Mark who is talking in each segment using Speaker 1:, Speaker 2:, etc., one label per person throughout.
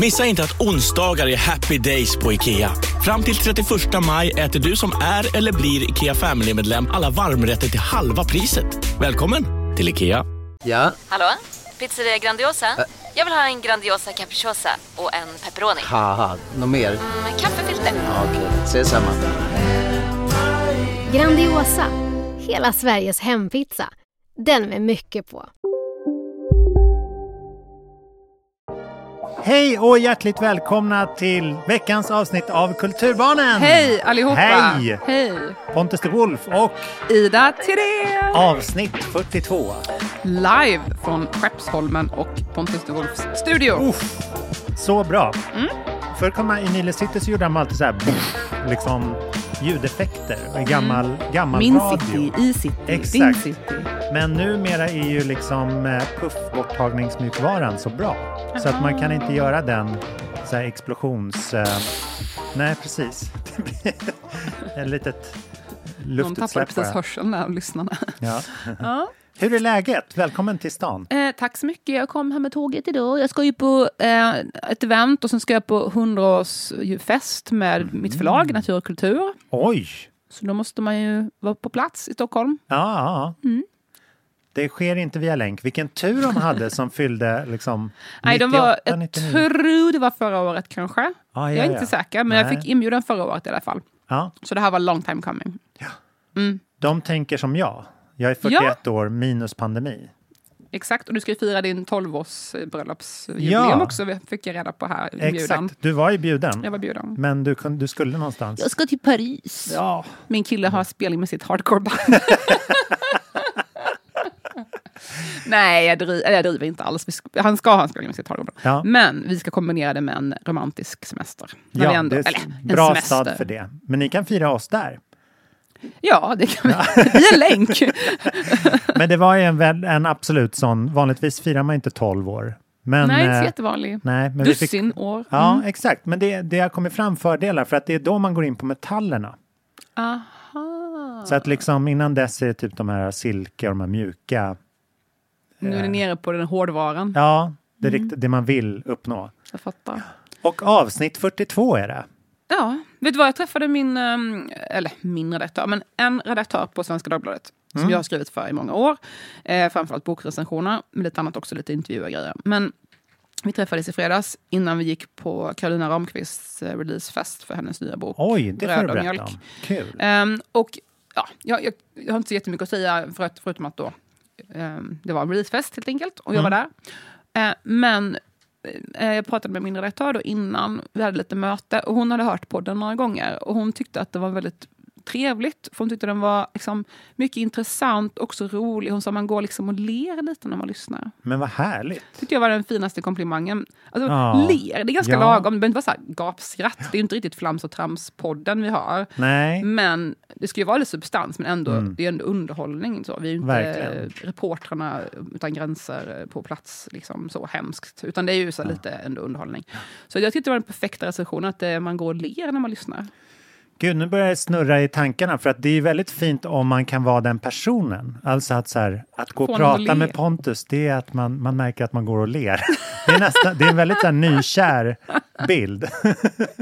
Speaker 1: Missa inte att onsdagar är happy days på IKEA. Fram till 31 maj äter du som är eller blir IKEA Family-medlem alla varmrätter till halva priset. Välkommen till IKEA.
Speaker 2: Ja,
Speaker 3: Hallå? Pizzeria Grandiosa? Jag vill ha en Grandiosa capriciosa och en pepperoni.
Speaker 2: något mer?
Speaker 3: Med kaffefilter.
Speaker 2: Ja, Okej, ses samma.
Speaker 4: Grandiosa, hela Sveriges hempizza. Den med mycket på.
Speaker 5: Hej och hjärtligt välkomna till veckans avsnitt av Kulturbarnen!
Speaker 6: Hej allihopa!
Speaker 5: Hej!
Speaker 6: Hej!
Speaker 5: Pontus de Wolf och
Speaker 6: Ida Thirén!
Speaker 5: avsnitt 42.
Speaker 6: Live från Skeppsholmen och Pontus de Wolfs studio.
Speaker 5: Uff, så bra!
Speaker 6: Mm.
Speaker 5: Förr kom man i Nile City så gjorde de alltid så här liksom ljudeffekter i gammal, gammal
Speaker 6: Mm. Min
Speaker 5: radio.
Speaker 6: city, i city, din
Speaker 5: Exakt.
Speaker 6: city.
Speaker 5: Men numera är ju liksom eh, puffborttagningsmjukvaran så bra. Så att man kan inte göra den så här explosions... Eh, nej, precis. Det blir ett litet
Speaker 6: De tappade
Speaker 5: luftutsläpp
Speaker 6: precis hörseln där, lyssnarna.
Speaker 5: Ja.
Speaker 6: Ja.
Speaker 5: Hur är läget? Välkommen till stan.
Speaker 6: Eh, tack så mycket. Jag kom här med tåget idag. Jag ska ju på eh, ett event och sen ska jag på 100-årsfest med
Speaker 5: Mm.
Speaker 6: mitt förlag Natur och kultur.
Speaker 5: Oj!
Speaker 6: Så då måste man ju vara på plats i Stockholm.
Speaker 5: Ja, ja.
Speaker 6: Mm.
Speaker 5: Det sker inte via länk. Vilken tur de hade som fyllde liksom
Speaker 6: Nej, de
Speaker 5: 98,
Speaker 6: var, jag
Speaker 5: 99.
Speaker 6: tror det var förra året kanske.
Speaker 5: Ja, ja,
Speaker 6: jag är
Speaker 5: ja.
Speaker 6: inte säker, men jag
Speaker 5: Nej.
Speaker 6: fick inbjudan förra året i alla fall.
Speaker 5: Ja,
Speaker 6: Så det här var long time coming. Mm,
Speaker 5: de tänker som jag. Jag är 41 år minus pandemi.
Speaker 6: exakt, och du ska ju fira din 12-års bröllopsjubileum
Speaker 5: Ja.
Speaker 6: också, fick jag reda på här.
Speaker 5: Exakt. Du var ju bjuden.
Speaker 6: Jag var bjuden.
Speaker 5: Men du, du skulle någonstans.
Speaker 6: Jag ska till Paris.
Speaker 5: Ja.
Speaker 6: Min kille har spelning med sitt hardcore-band. Nej, jag, driv, jag driver inte alls. Han ska ha en spelning med sitt hardcore-band.
Speaker 5: Ja.
Speaker 6: Men vi ska kombinera det med en romantisk semester.
Speaker 5: Ja,
Speaker 6: ändå,
Speaker 5: det är
Speaker 6: eller,
Speaker 5: bra
Speaker 6: semester.
Speaker 5: stad för det. Men ni kan fira oss där.
Speaker 6: Ja, det kan vi. Via länk.
Speaker 5: Men det var ju en, en absolut sån, vanligtvis firar man inte 12 år. Men,
Speaker 6: Nej, inte så
Speaker 5: eh,
Speaker 6: jättevanlig.
Speaker 5: nej, men vi fick,
Speaker 6: Dussin år.
Speaker 5: Ja,
Speaker 6: Mm.
Speaker 5: exakt. Men det, det har kommit fram fördelar för att det är då man går in på metallerna.
Speaker 6: Aha.
Speaker 5: Så att liksom innan dess är det typ de här silke och de här mjuka.
Speaker 6: Nu är ni nere på den hårdvaran.
Speaker 5: Ja, det, är
Speaker 6: Mm.
Speaker 5: det man vill uppnå.
Speaker 6: Jag fattar.
Speaker 5: Och avsnitt 42 är det.
Speaker 6: Ja, vet du vad? Jag träffade min, ehm, eller min redaktör, men en redaktör på Svenska Dagbladet. Som jag har skrivit för i många år. Eh, framförallt bokrecensioner, men lite annat också, lite intervjuer och grejer. Men vi träffades i fredags innan vi gick på Carolina Ramqvists eh, releasefest för hennes nya bok.
Speaker 5: Oj, det får du berätta om. Kul.
Speaker 6: Ehm, och ja, jag, jag, jag har inte så jättemycket att säga för att, förutom att då, ehm, det var en releasefest helt enkelt och jag var där. Eh, men Eh, jag pratade med min redaktör då innan, vi hade lite möte och hon hade hört podden några gånger och hon tyckte att det var väldigt trevligt, för hon tyckte den var liksom mycket intressant, också rolig. Hon sa man går liksom och ler lite när man lyssnar.
Speaker 5: Men vad härligt.
Speaker 6: tyckte jag var den finaste komplimangen. Alltså,
Speaker 5: Ja.
Speaker 6: ler, det är ganska
Speaker 5: Ja.
Speaker 6: lagom. Det behöver inte vara så här gapskratt. Det är ju inte riktigt flams och trams-podden vi har.
Speaker 5: Nej,
Speaker 6: Men det ska ju vara lite substans, men ändå,
Speaker 5: Mm.
Speaker 6: det är ändå underhållning. Så. Vi är ju inte
Speaker 5: Verkligen.
Speaker 6: reportrarna utan gränser på plats, liksom så hemskt. Utan det är ju så lite ändå underhållning. Så jag tyckte det var den perfekta recensionen, att eh, man går och ler när man lyssnar.
Speaker 5: Gud nu börjar det snurra i tankarna för att det är väldigt fint om man kan vara den personen. Alltså att, så här, att gå och
Speaker 6: Få
Speaker 5: prata med Pontus, det är att man, man märker att man går och ler. Det är, nästan, det är en väldigt så här, nykär bild.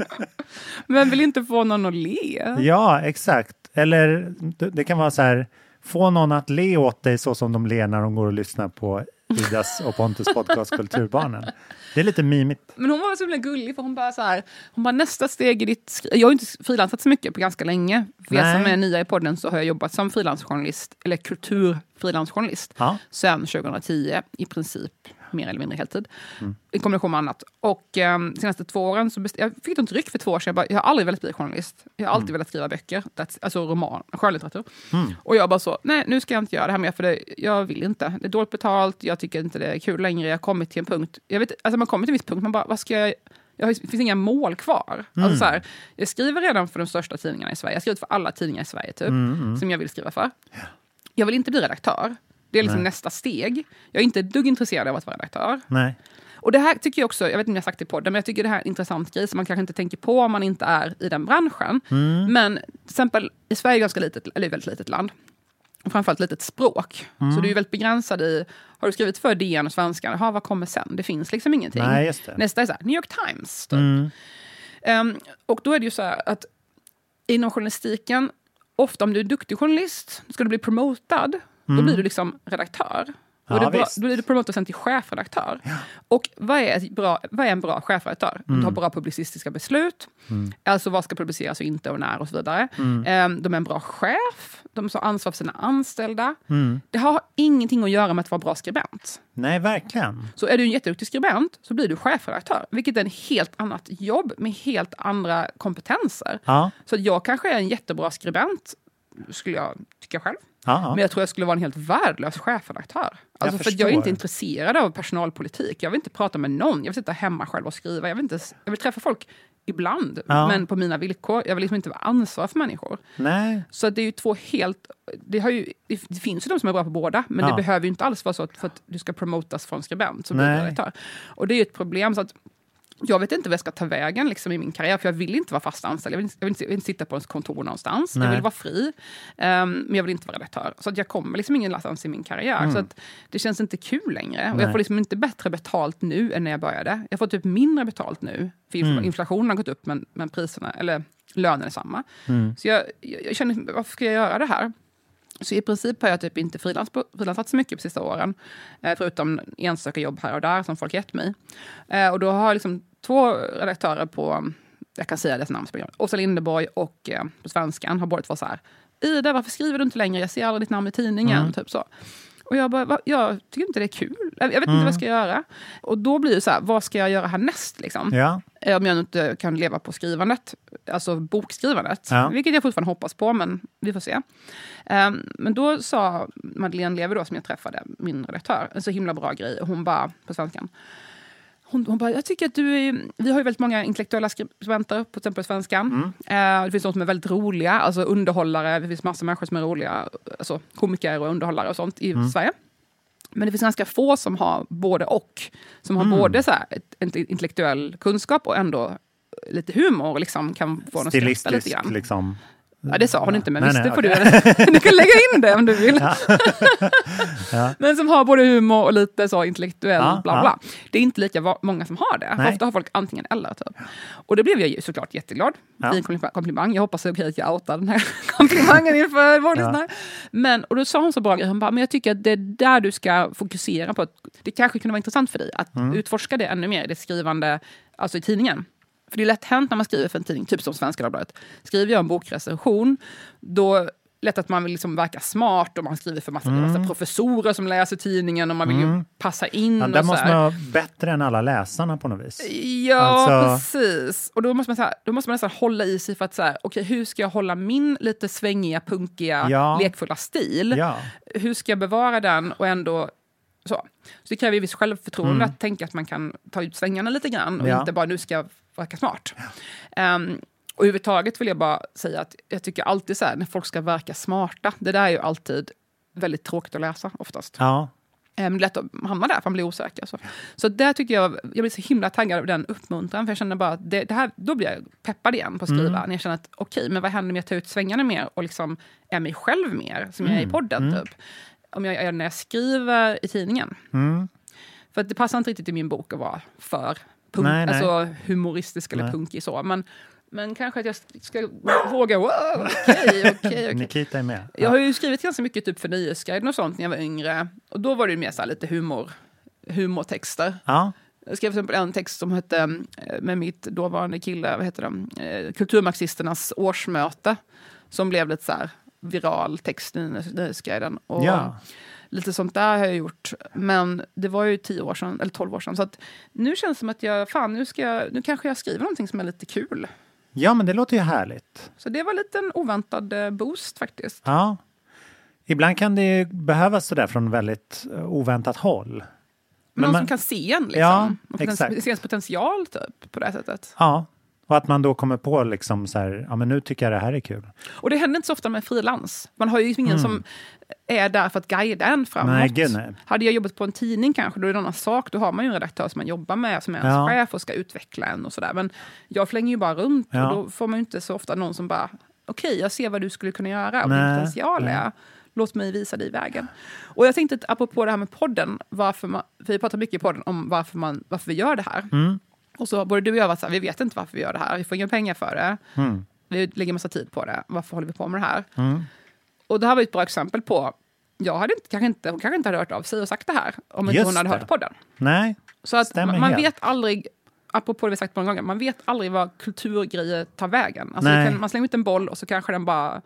Speaker 6: Men vill inte få någon att le.
Speaker 5: Ja, exakt. Eller det, det kan vara så här, få någon att le åt dig så som de ler när de går och lyssnar på Idas och Pontus podcast Kulturbarnen. Det är lite mimigt.
Speaker 6: Men hon var så himla gullig för hon bara så här, hon bara nästa steg i ditt skri-" Jag har ju inte frilansat så mycket på ganska länge. För er
Speaker 5: Nej.
Speaker 6: som är nya i podden så har jag jobbat som frilansjournalist, eller kulturfrilansjournalist,
Speaker 5: Ja.
Speaker 6: sedan 2010 i princip mer eller mindre heltid.
Speaker 5: Mm.
Speaker 6: I kombination med annat. Och um, senaste två åren så jag fick ett ryck för två år sedan. Jag, bara, jag har aldrig velat bli journalist. Jag har alltid
Speaker 5: Mm.
Speaker 6: velat skriva böcker, That's, alltså roman, skönlitteratur. Och jag bara så, nej nu ska jag inte göra det här mer för det, jag vill inte. Det är dåligt betalt, jag tycker inte det är kul längre. Jag har kommit till en punkt, jag vet, alltså man kommer till en viss punkt, man bara, vad ska jag Jag har, det finns inga mål kvar.
Speaker 5: Mm.
Speaker 6: Alltså så här, jag skriver redan för de största tidningarna i Sverige. Jag skriver för alla tidningar i Sverige typ,
Speaker 5: Mm,
Speaker 6: som jag vill skriva för. Jag vill inte bli redaktör. Det är liksom
Speaker 5: Nej.
Speaker 6: nästa steg. Jag är inte ett dugg intresserad av att vara redaktör.
Speaker 5: Nej.
Speaker 6: Och det här tycker jag också, jag vet inte om jag har sagt det i podden, men jag tycker det här är en intressant grej som man kanske inte tänker på om man inte är i den branschen.
Speaker 5: Mm.
Speaker 6: Men till exempel, i Sverige är ganska litet, eller väldigt litet land. Och framförallt litet språk.
Speaker 5: Mm.
Speaker 6: Så du är väldigt begränsad i, har du skrivit för DN och Svenskan, jaha, vad kommer sen? Det finns liksom ingenting.
Speaker 5: Nej.
Speaker 6: Nästa är så här, New York Times. Typ.
Speaker 5: Mm.
Speaker 6: Ehm, och då är det ju så här att inom journalistiken, ofta om du är duktig journalist, ska du bli promotad, då blir du liksom redaktör.
Speaker 5: Ja,
Speaker 6: och är bra, då blir du promotad sen till chefredaktör. Och vad är, bra, vad är en bra chefredaktör? Du har bra publicistiska beslut, alltså vad ska publiceras och inte och när och så vidare. Ehm, de är en bra chef, de har ansvar för sina anställda. Det har ingenting att göra med att vara bra skribent.
Speaker 5: Nej, verkligen.
Speaker 6: Så är du en jätteduktig skribent så blir du chefredaktör, vilket är ett helt annat jobb med helt andra kompetenser.
Speaker 5: Ja.
Speaker 6: Så jag kanske är en jättebra skribent, skulle jag tycka själv.
Speaker 5: Ja.
Speaker 6: Men jag tror jag skulle vara en helt värdelös chefredaktör. Alltså för att jag är inte intresserad av personalpolitik. Jag vill inte prata med någon. Jag vill sitta hemma själv och skriva. Jag vill, inte, jag vill träffa folk ibland,
Speaker 5: Ja.
Speaker 6: men på mina villkor. Jag vill liksom inte vara ansvarig för människor.
Speaker 5: Nej.
Speaker 6: Så det är ju två helt... Det, ju, det finns ju de som är bra på båda, men
Speaker 5: Ja.
Speaker 6: det behöver ju inte alls vara så att för att du ska promotas från skribent så blir du
Speaker 5: Nej.
Speaker 6: redaktör. Och det är ju ett problem. så att jag vet inte vad jag ska ta vägen liksom, i min karriär, för jag vill inte vara fast anställd. Jag vill, inte- jag vill, inte, jag vill inte sitta på ett kontor någonstans.
Speaker 5: Nej.
Speaker 6: Jag vill vara fri, ehm, men jag vill inte vara redaktör. Så att jag kommer liksom ingenstans i min karriär. Så att det känns inte kul längre. Och
Speaker 5: Mm.
Speaker 6: Jag får liksom inte bättre betalt nu än när jag började. Jag får typ mindre betalt nu, för
Speaker 5: Mm.
Speaker 6: inflationen har gått upp, men, men priserna, eller lönen är samma.
Speaker 5: Mm.
Speaker 6: Så jag, jag, jag känner, varför ska jag göra det här? Så i princip har jag typ inte frilansat så mycket på sista åren. Eh, förutom enstaka jobb här och där som folk gett mig. Eh, och då har jag liksom två redaktörer på, jag kan säga deras namn. Åsa Linderborg och eh, på Svenskan har båda två så här. Ida, varför skriver du inte längre? Jag ser aldrig ditt namn i tidningen. Typ så. Och jag bara, "Va? jag tycker inte det är kul. Jag vet inte vad jag ska göra. Och då blir det så här, vad ska jag göra härnäst? Liksom?
Speaker 5: Ja.
Speaker 6: Eh, Om jag inte kan leva på skrivandet, alltså bokskrivandet.
Speaker 5: Ja.
Speaker 6: Vilket jag fortfarande hoppas på, men vi får se. Ehm, men då sa Madeleine Levi, då, som jag träffade, min redaktör, en så himla bra grej. Och hon bara, på svenskan, hon, hon bara, jag tycker att du är... Vi har ju väldigt många intellektuella skribenter, på till exempel svenskan. Eh, det finns de som är väldigt roliga, alltså underhållare. Det finns massor av människor som är roliga, alltså komiker och underhållare och sånt i Sverige. Men det finns ganska få som har både och. Som har både så här, ett, intellektuell kunskap och ändå lite humor och liksom kan få skratta lite
Speaker 5: Stilistisk
Speaker 6: grann.
Speaker 5: liksom.
Speaker 6: Ja, det sa hon inte, men
Speaker 5: Nej,
Speaker 6: visst,
Speaker 5: nej,
Speaker 6: det får
Speaker 5: okej.
Speaker 6: du, du kan lägga in det om du vill.
Speaker 5: Ja.
Speaker 6: Men som har både humor och lite så intellektuell
Speaker 5: Ja,
Speaker 6: bla
Speaker 5: ja.
Speaker 6: bla. Det är inte lika många som har det.
Speaker 5: Nej.
Speaker 6: Ofta har folk antingen eller. Typ. Och det blev jag ju såklart jätteglad.
Speaker 5: Ja.
Speaker 6: Fin kompli- komplimang. Jag hoppas det är okej att jag outar den här komplimangen inför vår lyssnare. Men, och då sa hon så bra grej. Hon bara, men jag tycker att det är där du ska fokusera på. Att det kanske kunde vara intressant för dig att
Speaker 5: Mm.
Speaker 6: utforska det ännu mer, det skrivande, alltså i tidningen. För det är lätt hänt när man skriver för en tidning, typ som Svenska Dagbladet. Skriver jag en bokrecension, då är det lätt att man vill liksom verka smart och man skriver för massa, massa professorer som läser tidningen och man vill ju passa in.
Speaker 5: Ja,
Speaker 6: och
Speaker 5: där
Speaker 6: så
Speaker 5: måste man vara bättre än alla läsarna på något vis.
Speaker 6: Ja,
Speaker 5: Alltså-
Speaker 6: precis. Och då måste man, så här, då måste man nästan hålla i sig för att så här, okej, hur ska jag hålla min lite svängiga, punkiga,
Speaker 5: Ja.
Speaker 6: lekfulla stil?
Speaker 5: Ja.
Speaker 6: Hur ska jag bevara den och ändå så? Så det kräver ju viss självförtroende att tänka att man kan ta ut svängarna lite grann och
Speaker 5: Mm. Ja.
Speaker 6: inte bara nu ska jag verka smart. Um, och överhuvudtaget vill jag bara säga att jag tycker alltid så här, när folk ska verka smarta, det där är ju alltid väldigt tråkigt att läsa oftast.
Speaker 5: Ja.
Speaker 6: Um, lätt att hamna där, för man blir osäker. Så, så där tycker jag, jag blir så himla taggad av den uppmuntran, för jag känner bara att det, det här, då blir jag peppad igen på att skriva. När jag känner att okej, men vad händer om jag tar ut svängarna mer och liksom är mig själv mer, som jag är i podden typ. Om jag är när jag skriver i tidningen.
Speaker 5: Mm.
Speaker 6: För att det passar inte riktigt i min bok att vara för punk,
Speaker 5: Nej, nej.
Speaker 6: alltså humoristisk eller
Speaker 5: Nej.
Speaker 6: punkig så. Men, men kanske att jag ska våga, wow, okej, okej, okej.
Speaker 5: Nikita är med.
Speaker 6: Jag har ju skrivit ganska mycket typ för Nöjesguiden och sånt när jag var yngre. Och då var det mer så här lite humor, humortexter.
Speaker 5: Ja.
Speaker 6: Jag skrev till exempel en text som hette, eh, med mitt dåvarande kille, vad heter det, eh, Kulturmarxisternas årsmöte. Som blev lite så här viral text i Nöjesguiden. Och
Speaker 5: Ja.
Speaker 6: Lite sånt där har jag gjort. Men det var ju 10 år sedan, eller 12 år sedan. Så nu känns det som att jag, fan nu, ska jag, nu kanske jag skriver någonting som är lite kul.
Speaker 5: ja, men det låter ju härligt.
Speaker 6: Så det var lite en oväntad eh, boost faktiskt.
Speaker 5: Ja. Ibland kan det ju behövas sådär från väldigt eh, oväntat håll.
Speaker 6: Men någon
Speaker 5: man-
Speaker 6: som kan se en, liksom.
Speaker 5: Ja,
Speaker 6: och
Speaker 5: exakt.
Speaker 6: se ens potential typ, på det sättet.
Speaker 5: Ja, och att man då kommer på liksom så här, ja men nu tycker jag det här är kul.
Speaker 6: Och det händer inte så ofta med frilans. Man har ju ingen som är där för att guida en framåt.
Speaker 5: Mm. Nej, gud, nej.
Speaker 6: Hade jag jobbat på en tidning kanske, då är det en annan sak. Då har man ju en redaktör som man jobbar med, som är ens
Speaker 5: Ja.
Speaker 6: chef och ska utveckla en och sådär. Men jag flänger ju bara runt
Speaker 5: Ja.
Speaker 6: och då får man ju inte så ofta någon som bara, okej, jag ser vad du skulle kunna göra och din potential
Speaker 5: nej.
Speaker 6: är. Låt mig visa dig vägen. Och jag tänkte apropå det här med podden, varför man, för vi pratar mycket i podden om varför, man, varför vi gör det här.
Speaker 5: Mm.
Speaker 6: Och så både du och jag var så här, vi vet inte varför vi gör det här, vi får inga pengar för det.
Speaker 5: Mm.
Speaker 6: Vi lägger massa tid på det, varför håller vi på med det här? Och det här var ett bra exempel på, jag hade inte, kanske inte, hon kanske inte hade hört av sig och sagt det här om inte
Speaker 5: Just
Speaker 6: hon hade
Speaker 5: det.
Speaker 6: hört podden.
Speaker 5: Nej,
Speaker 6: Så att
Speaker 5: Stämmer
Speaker 6: man, man
Speaker 5: helt.
Speaker 6: vet aldrig, apropå det vi sagt många gånger, man vet aldrig vad kulturgrejer tar vägen. Alltså
Speaker 5: Nej.
Speaker 6: kan, man slänger ut en boll och så kanske den bara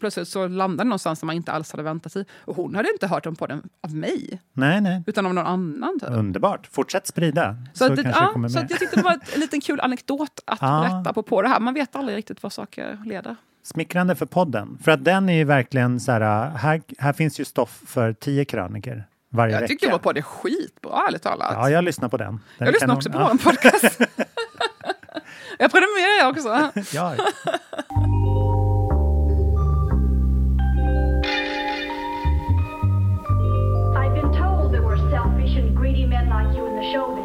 Speaker 6: plötsligt så landar den någonstans där man inte alls hade väntat sig. Och hon hade inte hört om podden av mig,
Speaker 5: nej, nej.
Speaker 6: utan av någon annan. Typ.
Speaker 5: Underbart. Fortsätt sprida.
Speaker 6: Så, att det, ja,
Speaker 5: kommer
Speaker 6: så
Speaker 5: med.
Speaker 6: att jag tyckte det var ett, en liten kul anekdot att
Speaker 5: Ja.
Speaker 6: berätta på, på det här. Man vet aldrig riktigt vad saker leder.
Speaker 5: Smickrande för podden. För att den är ju verkligen så här, här, här finns ju stoff för tio kröniker varje
Speaker 6: Jag
Speaker 5: vecka.
Speaker 6: tycker vår podd är skitbra, ärligt talat.
Speaker 5: Ja, jag lyssnar på den. den
Speaker 6: jag lyssnar
Speaker 5: kanon.
Speaker 6: också på
Speaker 5: ja.
Speaker 6: vår podcast. jag prenumererar också.
Speaker 5: Ja,
Speaker 7: I've been told there were selfish and greedy men like you in the show business.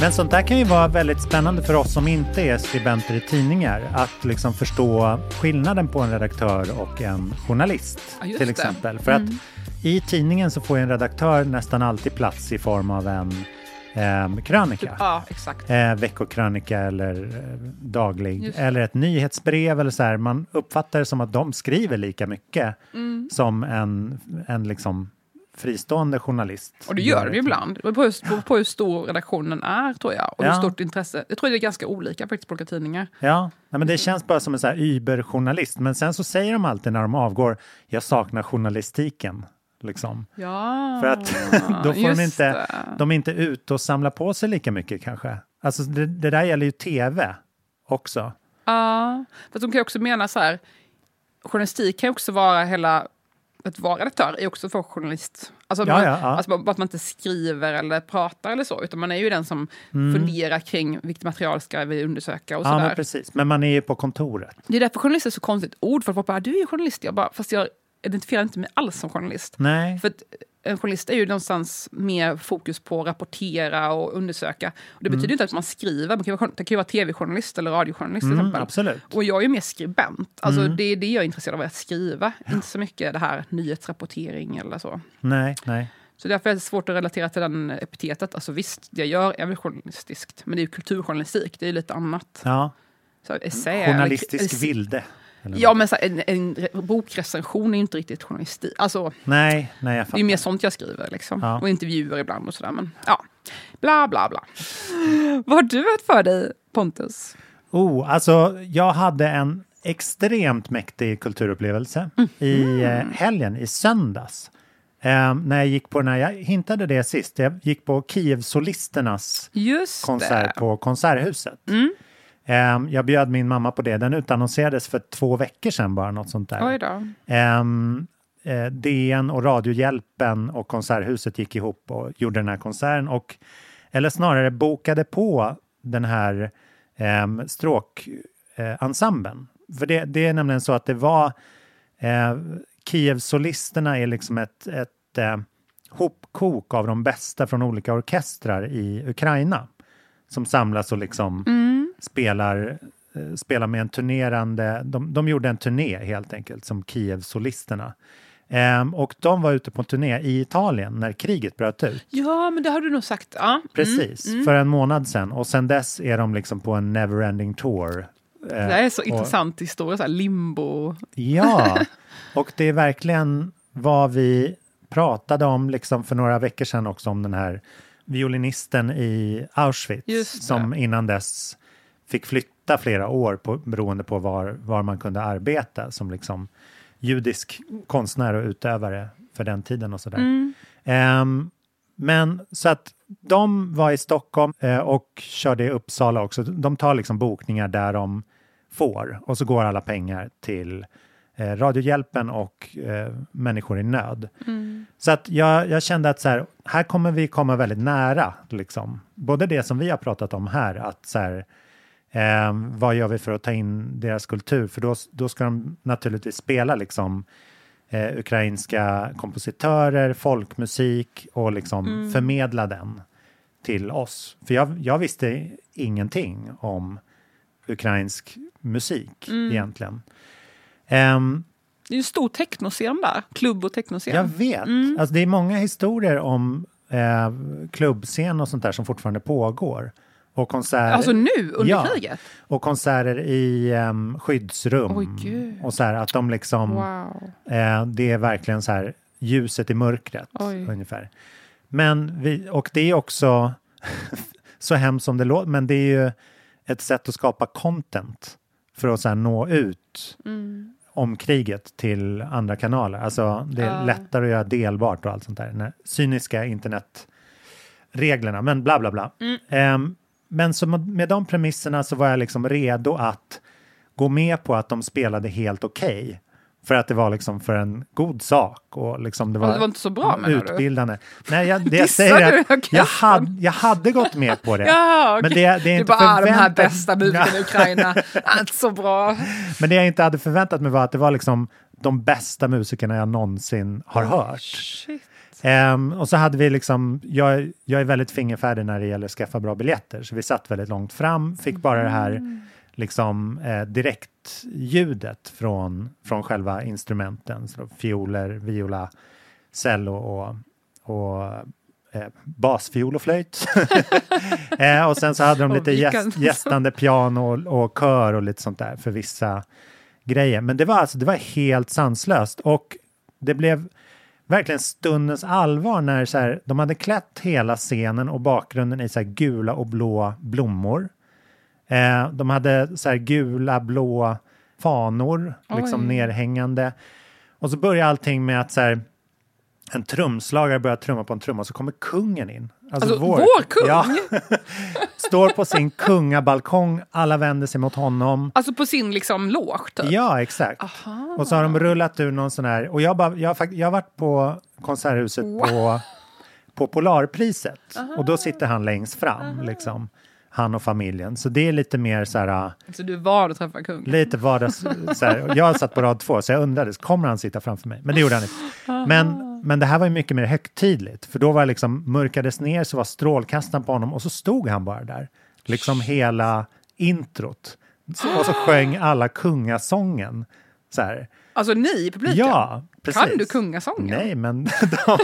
Speaker 5: Men sånt där kan ju vara väldigt spännande för oss som inte är skribenter i tidningar. Att liksom förstå skillnaden på en redaktör och en journalist.
Speaker 6: Ja,
Speaker 5: till exempel. För att i tidningen så får en redaktör nästan alltid plats i form av en eh, krönika.
Speaker 6: Ja,
Speaker 5: eh, veckokrönika eller eh, daglig
Speaker 6: Just.
Speaker 5: eller ett nyhetsbrev eller så här. Man uppfattar det som att de skriver lika mycket
Speaker 6: Mm.
Speaker 5: som en, en liksom fristående journalist.
Speaker 6: Och det gör det ju ibland. Det beror på hur, stor redaktionen är, tror jag. Och
Speaker 5: Ja.
Speaker 6: hur stort intresse. Jag tror det är ganska olika faktiskt på olika tidningar.
Speaker 5: Ja, nej, men det känns bara som en så här überjournalist. Men sen så säger de alltid när de avgår, jag saknar journalistiken. Liksom.
Speaker 6: Ja,
Speaker 5: För att då får de inte,
Speaker 6: det.
Speaker 5: de är inte ute och samlar på sig lika mycket kanske. Alltså det, det där gäller ju tv också.
Speaker 6: Ja, för de kan ju också mena så här, journalistik kan ju också vara hela, att vara redaktör är också för journalist. Alltså,
Speaker 5: Ja,
Speaker 6: man,
Speaker 5: ja, ja.
Speaker 6: alltså att man inte skriver eller pratar eller så, utan man är ju den som funderar kring vilket material ska vi undersöka och
Speaker 5: Mm. Ja, men
Speaker 6: sådär.
Speaker 5: precis. Men man är ju på kontoret.
Speaker 6: Det är därför journalist är så konstigt ord, folk bara, du är ju journalist. Jag bara, fast jag identifierar inte mig alls som journalist.
Speaker 5: Nej.
Speaker 6: För att en journalist är ju någonstans mer fokus på att rapportera och undersöka. Och det betyder inte att man skriver, man kan vara, det kan ju vara tv-journalist eller radiojournalist
Speaker 5: Mm,
Speaker 6: exempel.
Speaker 5: absolut.
Speaker 6: Och jag är ju mer skribent. Alltså
Speaker 5: Mm.
Speaker 6: det är det jag är intresserad av, att skriva. Inte så mycket det här nyhetsrapportering eller så.
Speaker 5: Nej, nej.
Speaker 6: Så därför är det svårt att relatera till den epitetet. Alltså visst, det jag gör är väl journalistiskt. Men det är ju kulturjournalistik, det är ju lite annat.
Speaker 5: Ja.
Speaker 6: Så essä,
Speaker 5: Journalistisk
Speaker 6: eller-
Speaker 5: vilde. Eller
Speaker 6: Ja, men så en, en re- bokrecension är ju inte riktigt journalistik. Alltså,
Speaker 5: Nej, nej, jag
Speaker 6: det är
Speaker 5: fattar.
Speaker 6: mer sånt jag skriver. Liksom.
Speaker 5: Ja.
Speaker 6: Och intervjuer ibland och sådär. Men ja, bla bla bla. Vad har du haft för dig, Pontus?
Speaker 5: Oh, alltså, jag hade en extremt mäktig kulturupplevelse
Speaker 6: Mm.
Speaker 5: i eh, helgen, i söndags. Eh, när jag gick på den här, jag hintade det sist, jag gick på Kiev-solisternas konsert på Konserthuset.
Speaker 6: Mm.
Speaker 5: Eh, jag bjöd min mamma på det, den utannonserades för två veckor sedan bara, något sånt där.
Speaker 6: Oj då.
Speaker 5: Ehm, eh, DN och Radiohjälpen och Konserthuset gick ihop och gjorde den här konserten och eller snarare bokade på den här um, stråkensemblen. För det, det är nämligen så att det var eh, Kiev-solisterna är liksom ett, ett eh, hopkok av de bästa från olika orkestrar i Ukraina som samlas och liksom spelar, eh, spelar med en turnerande... De, de gjorde en turné helt enkelt som Kiev-solisterna. Ehm, och de var ute på en turné i Italien när kriget bröt ut.
Speaker 6: Ja, men det har du nog sagt. Ja.
Speaker 5: Precis,
Speaker 6: Mm, mm.
Speaker 5: för en månad sedan. Och sen dess är de liksom på en neverending tour.
Speaker 6: Det här är så
Speaker 5: och-
Speaker 6: intressant historia, så här limbo.
Speaker 5: Ja, och det är verkligen vad vi pratade om liksom för några veckor sedan också om den här violinisten i Auschwitz
Speaker 6: det.
Speaker 5: som innan dess fick flytta flera år på, beroende på var, var man kunde arbeta som liksom judisk konstnär och utövare för den tiden och sådär.
Speaker 6: Mm.
Speaker 5: Ehm, men så att de var i Stockholm eh, och körde i Uppsala också. De tar liksom bokningar där de får och så går alla pengar till eh, Radiohjälpen och eh, människor i nöd. Så att jag, jag kände att så här, här kommer vi komma väldigt nära. Liksom. Både det som vi har pratat om här, att så här, eh, vad gör vi för att ta in deras kultur? För då, då ska de naturligtvis spela liksom, eh, ukrainska kompositörer, folkmusik och liksom förmedla den till oss. För jag, jag visste ingenting om ukrainsk musik egentligen. Ehm,
Speaker 6: Det är ju en stor technoscen där. Klubb och technoscen.
Speaker 5: jag vet. Alltså, det är många historier om eh, klubbscen och sånt där som fortfarande pågår. Och konserter.
Speaker 6: Alltså nu, under
Speaker 5: Ja.
Speaker 6: kriget?
Speaker 5: Och konserter i um, skyddsrum.
Speaker 6: Oj,
Speaker 5: och så här att de liksom,
Speaker 6: Wow.
Speaker 5: eh, det är verkligen så här ljuset i mörkret
Speaker 6: Oj.
Speaker 5: ungefär. Men vi, och det är också så hemskt som det låter, men det är ju ett sätt att skapa content för att så nå ut
Speaker 6: Mm.
Speaker 5: om kriget till andra kanaler. Alltså det är
Speaker 6: Ja.
Speaker 5: lättare att göra delbart och allt sånt där. Den cyniska internetreglerna, men bla bla bla.
Speaker 6: Mm.
Speaker 5: Ehm, men så med de premisserna så var jag liksom redo att gå med på att de spelade helt okej. För att det var liksom för en god sak och liksom det var,
Speaker 6: det var inte så bra, menar du?
Speaker 5: utbildande. Nej, jag, det jag säger är att
Speaker 6: orkestern?
Speaker 5: jag hade, jag hade gått med på det.
Speaker 6: Ja,
Speaker 5: Men
Speaker 6: okej.
Speaker 5: det, det är
Speaker 6: du
Speaker 5: inte
Speaker 6: bara, ah, de här
Speaker 5: förväntat-
Speaker 6: bästa musikerna i Ukraina, inte så bra.
Speaker 5: Men det jag inte hade förväntat mig var att det var liksom de bästa musikerna jag någonsin har hört.
Speaker 6: Shit.
Speaker 5: Ehm, och så hade vi liksom, jag, jag är väldigt fingerfärdig när det gäller att skaffa bra biljetter, så vi satt väldigt långt fram, fick bara det här liksom eh, direktljudet från, från själva instrumenten, så fioler, viola, cello och, och eh, basfiol och flöjt. eh, och sen så hade de lite gäst, gästande piano och, och kör och lite sånt där för vissa grejer. Men det var alltså, det var helt sanslöst. Och det blev verkligen stundens allvar när så här, de hade klätt hela scenen och bakgrunden i så här gula och blå blommor. Eh, de hade så här gula, blå fanor liksom
Speaker 6: Oj.
Speaker 5: nerhängande. Och så börjar allting med att så här, en trumslagare börjar trumma på en trumma och så kommer kungen in.
Speaker 6: Alltså, vår kung?
Speaker 5: Ja, står på sin kungabalkong, alla vänder sig mot honom.
Speaker 6: Alltså på sin liksom loge typ?
Speaker 5: Ja, exakt.
Speaker 6: Aha.
Speaker 5: Och så har de rullat ur någon sån här, och jag, bara, jag, jag har varit på Konserthuset på, på Polarpriset och då sitter han längst fram, liksom. Han och familjen. Så det är lite mer så här,
Speaker 6: Så du var och träffade kung?
Speaker 5: lite vardags... Så här, jag satt på rad två så jag undrade, kommer han sitta framför mig? Men det gjorde han inte. Men, men det här var ju mycket mer högtidligt, för då var det liksom mörkades ner så var strålkastaren på honom och så stod han bara där. Liksom hela introt. Och så sjöng alla kungasången. Så här.
Speaker 6: Alltså ni i publiken?
Speaker 5: Ja, precis.
Speaker 6: Kan du kungasången?
Speaker 5: Nej, men de,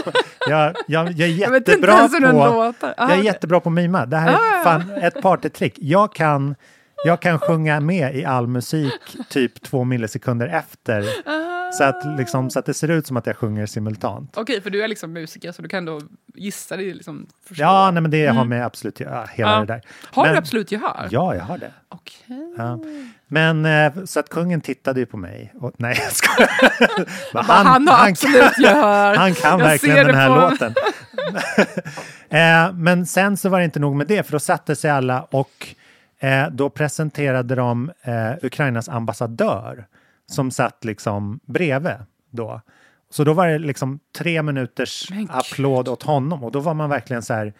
Speaker 5: jag, jag, jag är
Speaker 6: inte
Speaker 5: jättebra på...
Speaker 6: Ah,
Speaker 5: Jag är jättebra på mima. Det här är
Speaker 6: Ah.
Speaker 5: fan ett partytrick. Jag kan, jag kan sjunga med i all musik typ två millisekunder efter. Så att, liksom, så att det ser ut som att jag sjunger simultant.
Speaker 6: Okej, för du är liksom musiker så du kan då gissa dig liksom förstå.
Speaker 5: Ja, nej, men det har med absolut ja, hela
Speaker 6: Ja.
Speaker 5: det där.
Speaker 6: Har
Speaker 5: men,
Speaker 6: du absolut gehör?
Speaker 5: Ja, jag har det.
Speaker 6: Okej.
Speaker 5: Ja. Men eh, så att kungen tittade ju på mig. Och, nej, jag skojar.
Speaker 6: Bara, han har absolut gehör.
Speaker 5: Han kan
Speaker 6: Jag
Speaker 5: verkligen den här
Speaker 6: på-
Speaker 5: låten. eh, men sen så var det inte nog med det, för då satte sig alla och eh, då presenterade de eh, Ukrainas ambassadör som satt liksom bredvid då. Så då var det liksom tre minuters
Speaker 6: Men
Speaker 5: applåd åt honom och då var man verkligen så här,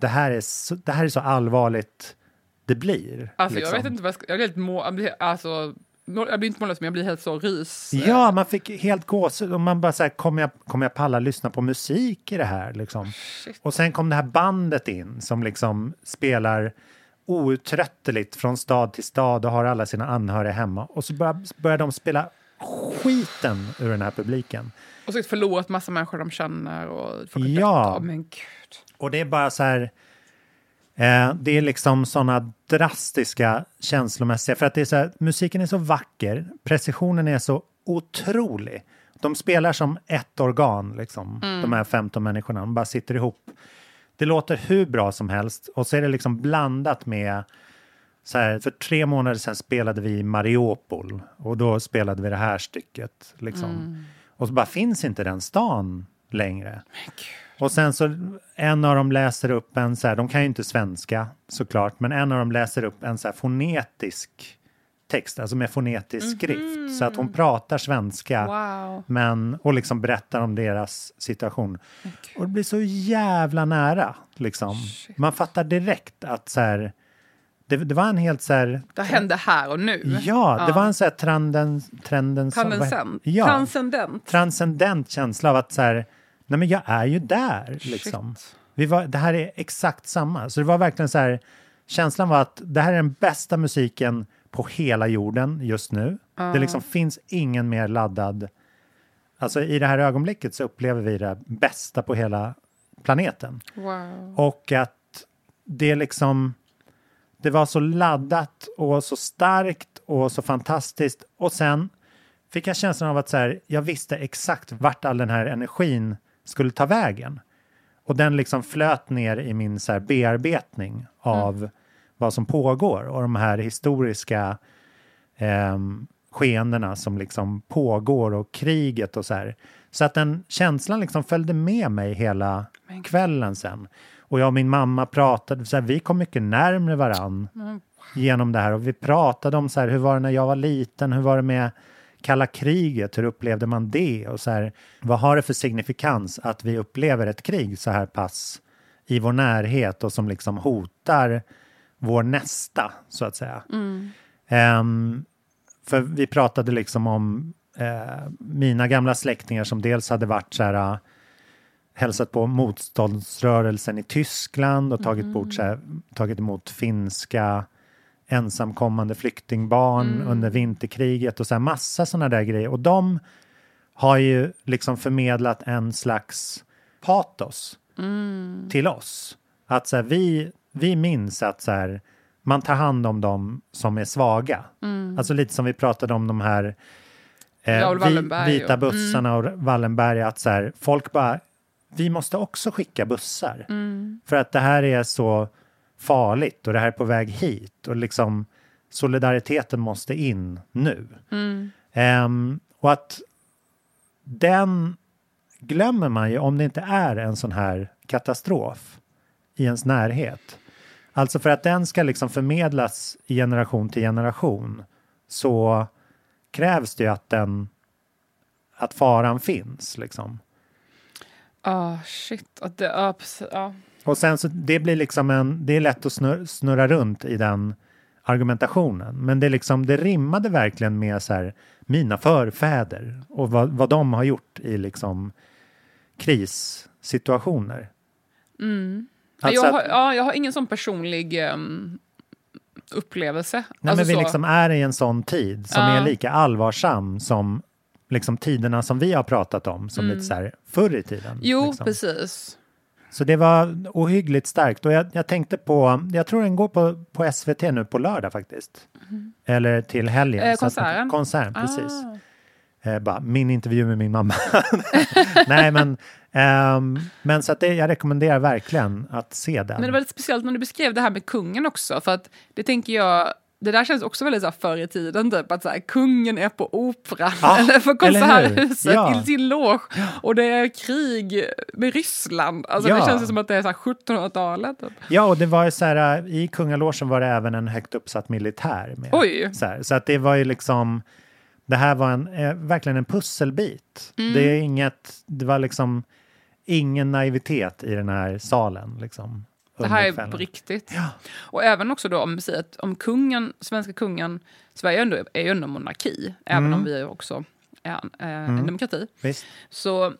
Speaker 5: det här är så, det här är så allvarligt det blir.
Speaker 6: Alltså
Speaker 5: liksom.
Speaker 6: jag vet inte vad jag ska... Jag blir helt må... jag blir, alltså, jag blir inte mållös men jag blir helt så rys.
Speaker 5: Ja, man fick helt gåshud och man bara så här, kommer jag, kommer jag palla lyssna på musik i det här liksom?
Speaker 6: Shit.
Speaker 5: Och sen kom det här bandet in som liksom spelar outtrötteligt från stad till stad och har alla sina anhöriga hemma. Och så börjar, börjar de spela skiten ur den här publiken.
Speaker 6: Och så förlåt massa människor de känner och folk
Speaker 5: Ja.
Speaker 6: Men gud.
Speaker 5: Och det är bara så här... Eh, det är liksom såna drastiska känslomässiga... För att det är så här, musiken är så vacker, precisionen är så otrolig. De spelar som ett organ, liksom, de här 15 människorna. De bara sitter ihop. Det låter hur bra som helst och så är det liksom blandat med... Så här, för tre månader sedan spelade vi i Mariupol och då spelade vi det här stycket. Liksom. Och så bara finns inte den stan längre. Och sen så en av dem läser upp en så här, de kan ju inte svenska såklart, men en av dem läser upp en så här fonetisk text, alltså med fonetisk skrift. Så att hon pratar svenska
Speaker 6: Wow.
Speaker 5: men, och liksom berättar om deras situation. Och det blir så jävla nära. Liksom. Man fattar direkt att så här, det, det var en helt så här...
Speaker 6: Det hände här och nu.
Speaker 5: Ja, det var en så här trenden... trenden
Speaker 6: Transcendent.
Speaker 5: Ja,
Speaker 6: Transcendent.
Speaker 5: transcendent känsla av att så här, nej men jag är ju där liksom. Vi var, det här är exakt samma. Så det var verkligen så här, känslan var att det här är den bästa musiken på hela jorden just nu. Det liksom finns ingen mer laddad. Alltså i det här ögonblicket så upplever vi det bästa på hela planeten.
Speaker 6: Wow.
Speaker 5: Och att det liksom, det var så laddat och så starkt och så fantastiskt. Och sen fick jag känslan av att så här, jag visste exakt vart all den här energin skulle ta vägen. Och den liksom flöt ner i min så bearbetning av vad som pågår och de här historiska ehm, skeendena som liksom pågår och kriget och så här. Så att den känslan liksom följde med mig hela kvällen sen. Och jag och min mamma pratade, så här, vi kom mycket närmre varann genom det här. Och vi pratade om så här, hur var det när jag var liten, hur var det med kalla kriget, hur upplevde man det? Och så här, vad har det för signifikans att vi upplever ett krig så här pass i vår närhet och som liksom hotar vår nästa, så att säga. Ehm, för vi pratade liksom om eh, mina gamla släktingar som dels hade varit så här eh, hälsat på motståndsrörelsen i Tyskland och tagit, bort, så här, tagit emot finska ensamkommande flyktingbarn under vinterkriget och så här massa sådana där grejer. Och de har ju liksom förmedlat en slags patos till oss. Att så här, vi, vi minns att så här, man tar hand om dem som är svaga. Alltså lite som vi pratade om de här eh, vi, vita
Speaker 6: och-
Speaker 5: bussarna och Wallenberg. Att så här, folk bara, vi måste också skicka bussar. För att det här är så farligt och det här är på väg hit. Och liksom solidariteten måste in nu. Ehm, och att den glömmer man ju om det inte är en sån här katastrof i ens närhet. Alltså för att den ska liksom förmedlas generation till generation så krävs det ju att den att faran finns liksom.
Speaker 6: Ah, shit. Att det, precis, ja.
Speaker 5: Och sen så det blir liksom en, det är lätt att snurra, snurra runt i den argumentationen. Men det, liksom, det rimmade verkligen med så här, mina förfäder och vad, vad de har gjort i liksom krissituationer.
Speaker 6: Ja,
Speaker 5: Alltså
Speaker 6: jag, har, ja, jag har ingen sån personlig ehm, upplevelse.
Speaker 5: Nej,
Speaker 6: Alltså
Speaker 5: men vi
Speaker 6: så.
Speaker 5: liksom är i en sån tid som
Speaker 6: Ja.
Speaker 5: är lika allvarsam som liksom tiderna som vi har pratat om, som lite så här förr i tiden.
Speaker 6: Mm. Jo,
Speaker 5: liksom.
Speaker 6: precis.
Speaker 5: Så det var ohyggligt starkt. Och jag, jag tänkte på, jag tror den går på, på SVT nu på lördag faktiskt. Eller till helgen.
Speaker 6: Mm. Eh,
Speaker 5: Så att
Speaker 6: konserten?
Speaker 5: Konserten, precis.
Speaker 6: Ah.
Speaker 5: Eh, bara, min intervju med min mamma. Nej, men, ehm, men så att det, jag rekommenderar verkligen att se den.
Speaker 6: Men det var lite speciellt när du beskrev det här med kungen också, för att det tänker jag, det där känns också väldigt så här förr i tiden, typ att så här, kungen är på operan
Speaker 5: Ja,
Speaker 6: eller på konserthuset
Speaker 5: Ja.
Speaker 6: i sin loge och det är krig med Ryssland. Alltså
Speaker 5: Ja.
Speaker 6: det känns som att det är så här 1700-talet. Typ.
Speaker 5: Ja, och det var ju så här, äh, i kungalogen var det även en högt uppsatt militär med.
Speaker 6: Oj.
Speaker 5: Så, här, så att det var ju liksom, det här var en, eh, verkligen en pusselbit.
Speaker 6: Mm.
Speaker 5: Det är inget, det var liksom ingen naivitet i den här salen. Liksom,
Speaker 6: Det här är på riktigt. Och även också då om att om kungen, svenska kungen, Sverige är, ändå, är ju ändå monarki, även
Speaker 5: Mm.
Speaker 6: om vi också är en, eh, en demokrati.
Speaker 5: Visst?
Speaker 6: Så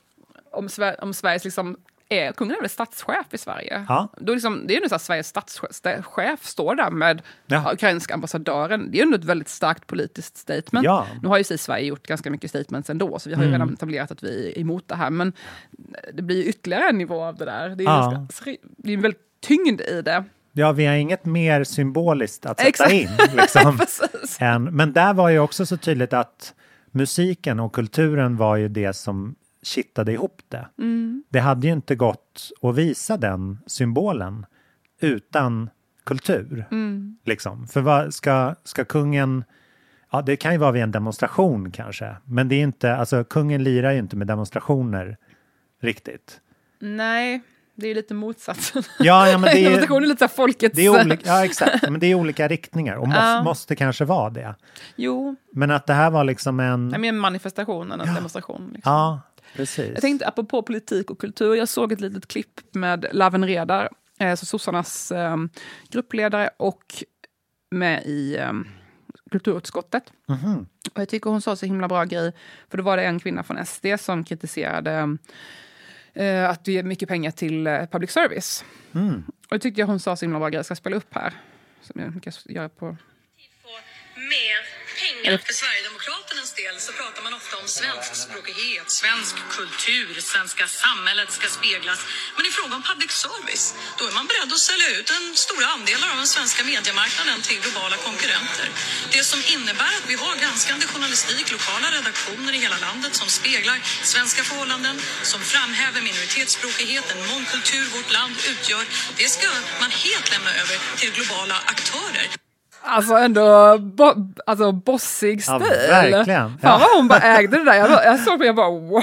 Speaker 6: om, Sver om Sveriges liksom är, kungen är väl statschef i Sverige?
Speaker 5: Ja.
Speaker 6: Då liksom, det är ju så att Sveriges statschef står där med
Speaker 5: Ja.
Speaker 6: ukrainska ambassadören. Det är ju ett väldigt starkt politiskt statement.
Speaker 5: Ja. Mm.
Speaker 6: Nu har ju sig Sverige gjort ganska mycket statements ändå, så vi har ju redan etablerat att vi är emot det här. Men det blir ju ytterligare en nivå av det där. Det är,
Speaker 5: Ja.
Speaker 6: ganska, det är en väldigt tyngd i det.
Speaker 5: Ja, vi har inget mer symboliskt att sätta
Speaker 6: Exakt.
Speaker 5: in. Liksom, än, men där var ju också så tydligt att musiken och kulturen var ju det som kittade ihop det. Det hade ju inte gått att visa den symbolen utan kultur. Liksom. För vad, ska, ska kungen... Ja, det kan ju vara vid en demonstration kanske. Men det är inte, alltså kungen lirar ju inte med demonstrationer riktigt.
Speaker 6: Nej, Det är ju lite motsatsen.
Speaker 5: Ja, ja, men det är-
Speaker 6: Demonstration är lite så folkets...
Speaker 5: Det är olika, ja, exakt. Men det är olika riktningar och måste,
Speaker 6: Ja.
Speaker 5: måste kanske vara det.
Speaker 6: Jo,
Speaker 5: Men att det här var liksom en...
Speaker 6: mer en manifestation en demonstration. Liksom.
Speaker 5: Ja, precis.
Speaker 6: Jag tänkte apropå politik och kultur, jag såg ett litet klipp med Laven Redar, eh, så sossarnas eh, gruppledare och med i eh, kulturutskottet.
Speaker 5: Mhm.
Speaker 6: Och jag tycker hon sa så himla bra grej, för då var det en kvinna från SD som kritiserade eh, att det ger mycket pengar till eh, public service.
Speaker 5: Mm.
Speaker 6: Och jag tyckte hon sa så himla bra grej, jag ska spela upp här. Som jag kan göra på...
Speaker 8: mer pengar. För Sverigedemokraternas del så pratar man ofta om svenskspråkighet, svensk kultur, svenska samhället ska speglas. Men i fråga om public service, då är man beredd att sälja ut en stora andelar av den svenska mediemarknaden till globala konkurrenter. Det som innebär att vi har granskande journalistik, lokala redaktioner i hela landet som speglar svenska förhållanden, som framhäver minoritetsspråkigheten, mångkultur vårt land utgör. Det ska man helt lämna över till globala aktörer.
Speaker 6: Alltså ändå bo, alltså bossig
Speaker 5: Ja,
Speaker 6: stil.
Speaker 5: verkligen.
Speaker 6: Fan
Speaker 5: Ja.
Speaker 6: vad hon bara ägde det där. Jag, jag såg på jag bara wow,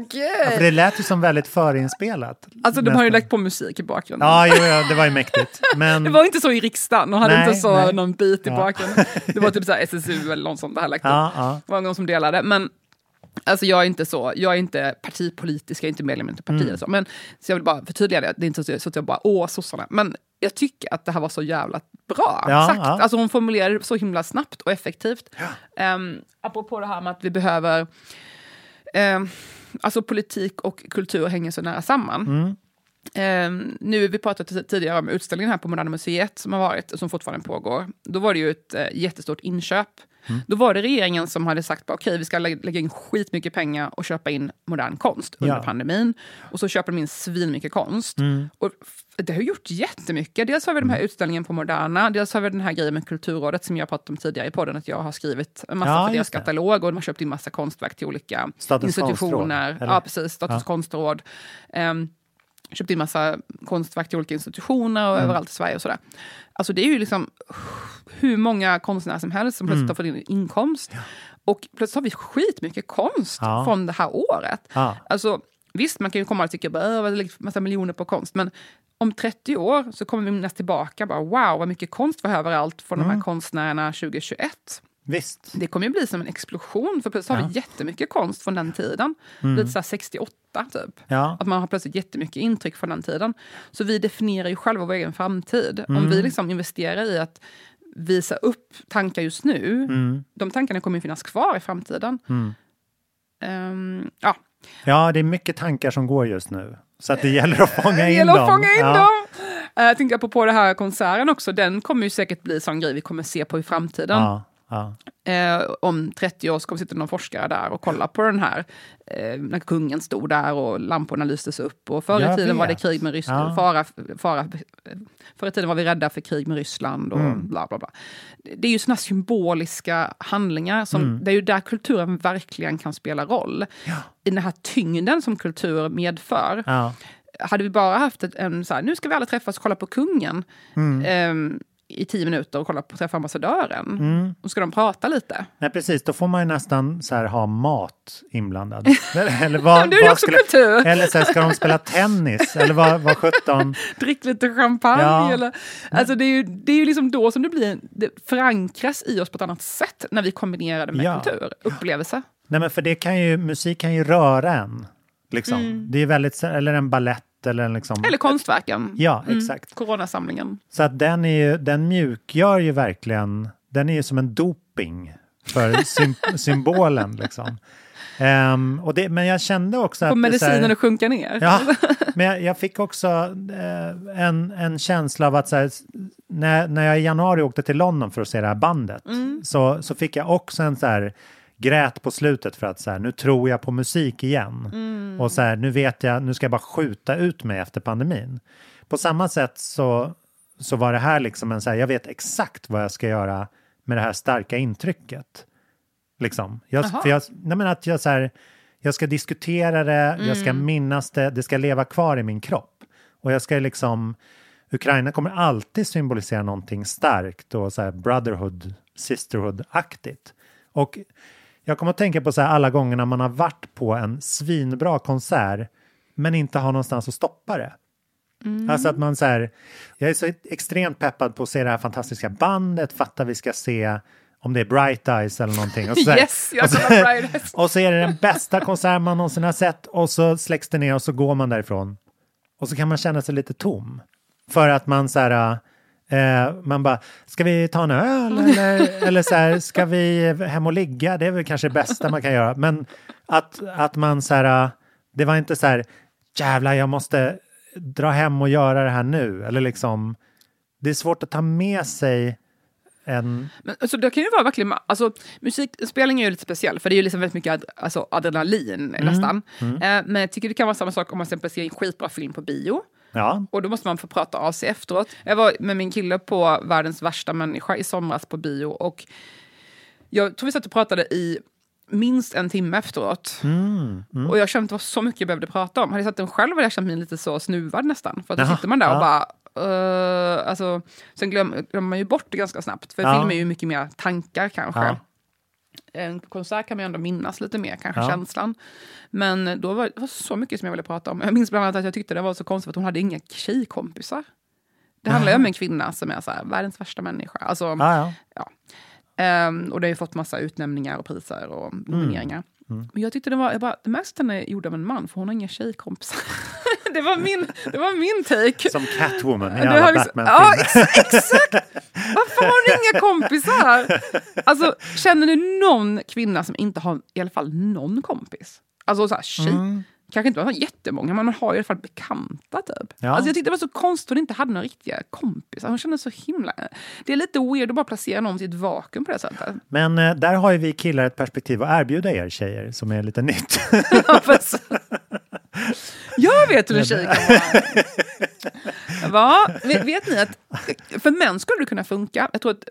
Speaker 6: okej.
Speaker 5: Ja, för det lät ju som väldigt förinspelat.
Speaker 6: Alltså de har ju lagt på musik i bakgrunden.
Speaker 5: Ja, jo, ja, det var ju mäktigt. Men...
Speaker 6: Det var inte så i riksdagen, och hade
Speaker 5: Nej,
Speaker 6: inte så
Speaker 5: nej.
Speaker 6: någon bit i
Speaker 5: Ja.
Speaker 6: bakgrunden. Det var typ så här SSU eller något sånt det här lagt
Speaker 5: Ja, ja.
Speaker 6: Det var någon som delade. Men alltså jag är inte så, jag är inte partipolitisk, jag är inte medlem i ett parti.
Speaker 5: Mm.
Speaker 6: Så. Men, så jag vill bara förtydliga det, det är inte så, så att jag bara åh sossarna. Men jag tycker att det här var så jävla bra
Speaker 5: Ja,
Speaker 6: sagt.
Speaker 5: ja.
Speaker 6: Alltså hon formulerade det så himla snabbt och effektivt. Um, apropå det här med att vi behöver um, Alltså politik och kultur hänger så nära samman.
Speaker 5: Mm.
Speaker 6: Um, nu, vi pratade tidigare om utställningen här på Moderna Museet som har varit, som fortfarande pågår. Då var det ju ett uh, jättestort inköp.
Speaker 5: Mm.
Speaker 6: Då var det regeringen som hade sagt okej, okay, vi ska lä lägga in skitmycket pengar och köpa in modern konst under
Speaker 5: Ja.
Speaker 6: pandemin. Och så köper de in svinmycket konst.
Speaker 5: Mm.
Speaker 6: Och det har gjort jättemycket. Dels har vi den här utställningen på Moderna, dels har vi den här grejen med Kulturrådet som jag pratat om tidigare i podden, att jag har skrivit en massa
Speaker 5: Ja,
Speaker 6: för deras katalog och de har köpt in massa konstverk till olika
Speaker 5: Statens
Speaker 6: institutioner.
Speaker 5: konstråd, eller?
Speaker 6: Ja, precis. Statens
Speaker 5: Ja.
Speaker 6: konstråd. Um, köpt in massa konstverk till olika institutioner och
Speaker 5: Mm.
Speaker 6: överallt i Sverige och sådär. Alltså det är ju liksom hur många konstnärer som helst som plötsligt
Speaker 5: Mm.
Speaker 6: har fått in inkomst. Och plötsligt har vi skitmycket konst
Speaker 5: Ja.
Speaker 6: från det här året.
Speaker 5: Ja.
Speaker 6: Alltså, visst, man kan ju komma och tycka att det lagt massa miljoner på konst, men om 30 år så kommer vi minnas tillbaka, bara, wow, vad mycket konst vi har överallt från de
Speaker 5: Mm.
Speaker 6: här konstnärerna 2021.
Speaker 5: Visst.
Speaker 6: Det kommer ju bli som en explosion, för plötsligt har
Speaker 5: Ja.
Speaker 6: vi jättemycket konst från den tiden.
Speaker 5: Mm.
Speaker 6: Lite så här 68 typ.
Speaker 5: Ja.
Speaker 6: Att man har plötsligt jättemycket intryck från den tiden. Så vi definierar ju själva vår egen framtid. Om
Speaker 5: Mm.
Speaker 6: vi liksom investerar i att visa upp tankar just nu,
Speaker 5: Mm.
Speaker 6: de tankarna kommer ju finnas kvar i framtiden. Ehm, ja,
Speaker 5: Ja, det är mycket tankar som går just nu. Så att det gäller att fånga in dem.
Speaker 6: att fånga in
Speaker 5: ja.
Speaker 6: dem. Eh, Jag tänker på det här konserten också, den kommer ju säkert bli sån grej vi kommer se på i framtiden.
Speaker 5: Ja, ja.
Speaker 6: Eh, om 30 år så kommer sitta någon forskare där och kolla på den här, eh, när kungen stod där och lamporna lystes upp. Och förr i tiden var det krig med Ryssland,
Speaker 5: Ja.
Speaker 6: fara, fara, förr i tiden var vi rädda för krig med Ryssland och
Speaker 5: Mm.
Speaker 6: bla bla bla. Det är ju såna symboliska handlingar, som,
Speaker 5: Mm.
Speaker 6: det är ju där kulturen verkligen kan spela roll. I den här tyngden som kultur medför.
Speaker 5: Ja.
Speaker 6: Hade vi bara haft en så här, nu ska vi alla träffas och kolla på kungen.
Speaker 5: Mm.
Speaker 6: ehm, i tio minuter och kolla på träffa ambassadören.
Speaker 5: Mm.
Speaker 6: Och ska de prata lite.
Speaker 5: Nej, precis. Då får man ju nästan så här ha mat inblandad. eller vad,
Speaker 6: det är
Speaker 5: vad
Speaker 6: också kultur.
Speaker 5: Eller så här, ska de spela tennis? Eller vad, vad sjutton?
Speaker 6: Drick lite champagne.
Speaker 5: Ja.
Speaker 6: Eller, alltså det, är ju, det är ju liksom då som det blir, det förankras i oss på ett annat sätt när vi kombinerar det med
Speaker 5: Ja.
Speaker 6: kultur, upplevelse.
Speaker 5: Nej, men för det kan ju, musik kan ju röra en. Liksom.
Speaker 6: Mm.
Speaker 5: Det är väldigt, eller en ballett eller liksom...
Speaker 6: Eller konstverken.
Speaker 5: Ja,
Speaker 6: Mm,
Speaker 5: exakt.
Speaker 6: Coronasamlingen.
Speaker 5: Så att den, är ju, den mjukgör ju verkligen, den är ju som en doping för sym- symbolen. Liksom. Ehm, och det, men jag kände också
Speaker 6: Får medicinen att sjunka ner.
Speaker 5: Ja, men jag, jag fick också eh, en, en känsla av att så här, när, när jag i januari åkte till London för att se det här bandet
Speaker 6: Mm.
Speaker 5: så, så fick jag också en så här grät på slutet för att så här, nu tror jag på musik igen.
Speaker 6: Mm.
Speaker 5: Och så här, nu vet jag, nu ska jag bara skjuta ut mig efter pandemin. På samma sätt så, så var det här liksom en så här, jag vet exakt vad jag ska göra med det här starka intrycket. Liksom. Jag, för jag, nej men att jag, så här, jag ska diskutera det, jag ska
Speaker 6: Mm.
Speaker 5: minnas det, det ska leva kvar i min kropp. Och jag ska liksom, Ukraina kommer alltid symbolisera någonting starkt och så här brotherhood, sisterhood-aktigt. Och jag kommer att tänka på så här alla gånger när man har varit på en svinbra konsert men inte har någonstans att stoppa det.
Speaker 6: Mm.
Speaker 5: Alltså att man så här, jag är så extremt peppad på att se det här fantastiska bandet, fatta vi ska se om det är Bright Eyes eller någonting. Och så, här-
Speaker 6: Yes,
Speaker 5: och, så, och så är det den bästa konsert man någonsin har sett och så släcks det ner och så går man därifrån. Och så kan man känna sig lite tom. För att man så här, eh, man bara, ska vi ta en öl eller, eller så här, ska vi hem och ligga? Det är väl kanske det bästa man kan göra. Men att, att man så här, det var inte så här, jävlar jag måste dra hem och göra det här nu. Eller liksom, det är svårt att ta med sig en...
Speaker 6: Men, alltså, det kan ju vara verkligen, alltså, musikspelning är ju lite speciell, för det är ju liksom väldigt mycket ad, alltså, adrenalin nästan.
Speaker 5: mm.
Speaker 6: Eh, men jag tycker det kan vara samma sak om man till exempel ser en skitbra film på bio.
Speaker 5: Ja,
Speaker 6: Och då måste man få prata av sig efteråt. Jag var med min kille på Världens värsta människa i somras på bio och jag tror vi satt och pratade i minst en timme efteråt.
Speaker 5: mm, mm.
Speaker 6: Och jag kände att det var så mycket jag behövde prata om. Hade jag sett den själv hade jag känt mig lite så snuvad nästan. För att då
Speaker 5: Jaha,
Speaker 6: sitter man där och
Speaker 5: ja.
Speaker 6: bara... Uh, alltså, sen glöm, glömmer man ju bort det ganska snabbt. För
Speaker 5: Ja.
Speaker 6: film är ju mycket mer tankar kanske.
Speaker 5: Ja.
Speaker 6: En konsert kan man ju ändå minnas lite mer, kanske
Speaker 5: Ja.
Speaker 6: känslan. Men då var det var så mycket som jag ville prata om. Jag minns bland annat att jag tyckte det var så konstigt att hon hade inga tjejkompisar. Det handlar ju om en kvinna som är så här, världens värsta människa. Alltså,
Speaker 5: ja, ja.
Speaker 6: Ehm, och det har ju fått massa utnämningar och priser och nomineringar.
Speaker 5: Mm.
Speaker 6: Men jag tyckte det var, jag bara, det märks att den är gjord av en man för hon har inga tjejkompisar. det, var min, det var min take.
Speaker 5: Som Catwoman i alla
Speaker 6: har liksom- Ja, ex exakt! Varför har hon inga kompisar? Alltså, känner ni någon kvinna som inte har i alla fall någon kompis? Alltså så här, tjej.
Speaker 5: Mm.
Speaker 6: Kanske inte har jättemånga, men man har i alla fall bekanta typ.
Speaker 5: Ja.
Speaker 6: Alltså, jag tyckte det var så konstigt att hon inte hade några riktiga kompisar. Hon kände så himla... Det är lite weird att bara placera någon i ett vakuum på det sättet.
Speaker 5: Men eh, där har ju vi killar ett perspektiv att erbjuda er tjejer som är lite nytt.
Speaker 6: Ja, Jag vet hur en tjej kan vara. Va? Vet, vet ni att för män skulle det kunna funka. Jag tror att,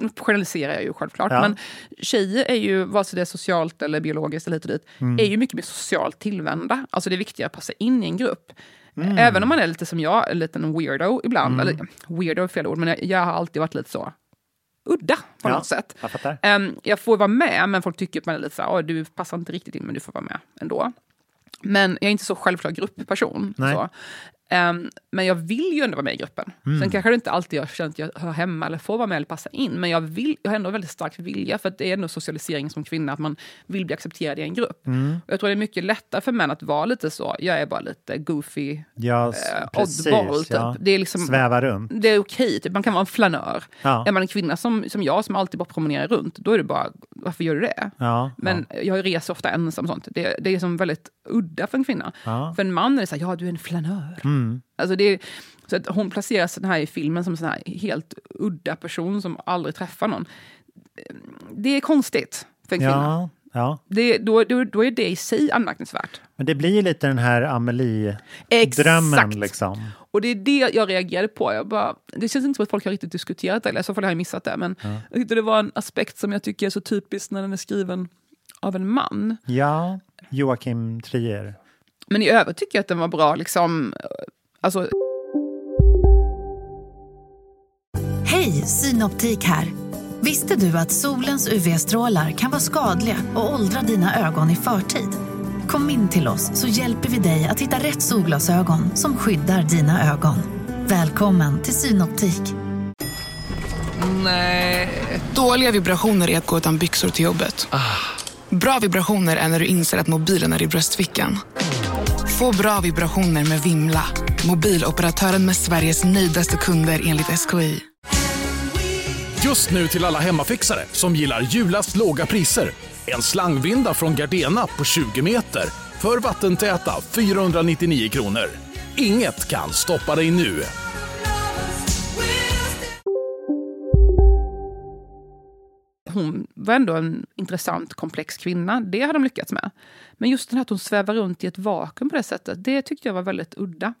Speaker 6: nu generaliserar jag ju självklart,
Speaker 5: Ja.
Speaker 6: men tjejer är ju, vare sig det är socialt eller biologiskt eller hit och dit,
Speaker 5: Mm.
Speaker 6: är ju mycket mer socialt tillvända. Alltså det är viktigare att passa in i en grupp.
Speaker 5: Mm.
Speaker 6: Även om man är lite som jag, en liten weirdo ibland.
Speaker 5: Mm.
Speaker 6: Eller, weirdo är fel ord, men jag, jag har alltid varit lite så udda på
Speaker 5: Ja,
Speaker 6: något sätt.
Speaker 5: Jag.
Speaker 6: Ehm, jag får vara med, men folk tycker att man är lite så här, "Åh, du passar inte riktigt in, men du får vara med ändå. Men jag är inte så självklar gruppperson. Så. Ehm, men jag vill ju ändå vara med i gruppen.
Speaker 5: Mm.
Speaker 6: Sen kanske det inte alltid jag känner att jag hör hemma eller får vara med eller passa in. Men jag, vill, jag har ändå väldigt stark vilja, för att det är ändå socialisering som kvinna, att man vill bli accepterad i en grupp.
Speaker 5: Mm.
Speaker 6: Och jag tror det är mycket lättare för män att vara lite så, jag är bara lite goofy,
Speaker 5: Ja,
Speaker 6: eh,
Speaker 5: precis.
Speaker 6: oddball. Typ.
Speaker 5: Ja.
Speaker 6: Det är liksom,
Speaker 5: Sväva runt.
Speaker 6: det är okej, typ. man kan vara en flanör.
Speaker 5: Ja.
Speaker 6: Är man en kvinna som, som jag, som alltid bara promenerar runt, då är det bara, varför gör du det?
Speaker 5: Ja,
Speaker 6: Men jag reser ofta ensam och sånt. Det, det är som väldigt udda för en kvinna. För en man är det så här, ja du är en flanör.
Speaker 5: Mm.
Speaker 6: Alltså det är, så att hon placeras den här i filmen som en helt udda person som aldrig träffar någon. Det är konstigt för en kvinna.
Speaker 5: Ja, ja.
Speaker 6: Det, då, då, då är det i sig anmärkningsvärt.
Speaker 5: Men det blir lite den här Amelie-drömmen liksom.
Speaker 6: Och det är det jag reagerade på. Jag bara, det känns inte som att folk har riktigt diskuterat det, eller så fall har jag missat det. Men
Speaker 5: Ja.
Speaker 6: jag tyckte det var en aspekt som jag tycker är så typisk när den är skriven av en man.
Speaker 5: Ja, Joakim Trier.
Speaker 6: Men i övrigt tycker jag att den var bra. Liksom, alltså,
Speaker 9: Hej, Synoptik här. Visste du att solens UV-strålar kan vara skadliga och åldra dina ögon i förtid? Kom in till oss så hjälper vi dig att hitta rätt solglasögon som skyddar dina ögon. Välkommen till Synoptik.
Speaker 10: Nej. Dåliga vibrationer är att gå utan byxor till jobbet. Bra vibrationer är när du inser att mobilen är i bröstfickan. Få bra vibrationer med Vimla. Mobiloperatören med Sveriges nöjdaste kunder enligt SKI.
Speaker 11: Just nu till alla hemmafixare som gillar julast låga priser. En slangvinda från Gardena på 20 meter för vattentäta 499 kronor. Inget kan stoppa dig nu.
Speaker 6: Hon var ändå en intressant, komplex kvinna. Det har de lyckats med. Men just den här att hon svävar runt i ett vakuum på det sättet, det tyckte jag var väldigt udda.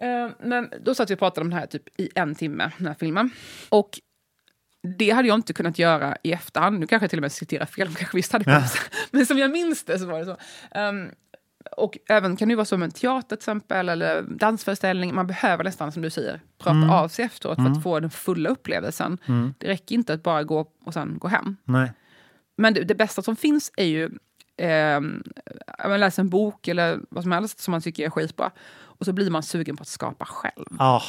Speaker 6: Eh, Men då satt vi och pratade om det här typ i en timme, den här filmen. Och det hade jag inte kunnat göra i efterhand. Nu kanske jag till och med citerar fel, kanske visst hade kunnat. Men som jag minns det så var det så. Ehm, och även kan det vara som en teater till exempel, eller dansföreställning. Man behöver nästan, som du säger, prata
Speaker 5: Mm.
Speaker 6: av sig efteråt för
Speaker 5: Mm.
Speaker 6: att få den fulla upplevelsen.
Speaker 5: Mm.
Speaker 6: Det räcker inte att bara gå och sen gå hem.
Speaker 5: Nej.
Speaker 6: Men det, det bästa som finns är ju eh, läser en bok eller vad som helst som man tycker är skitbra. Och så blir man sugen på att skapa själv.
Speaker 5: Ja,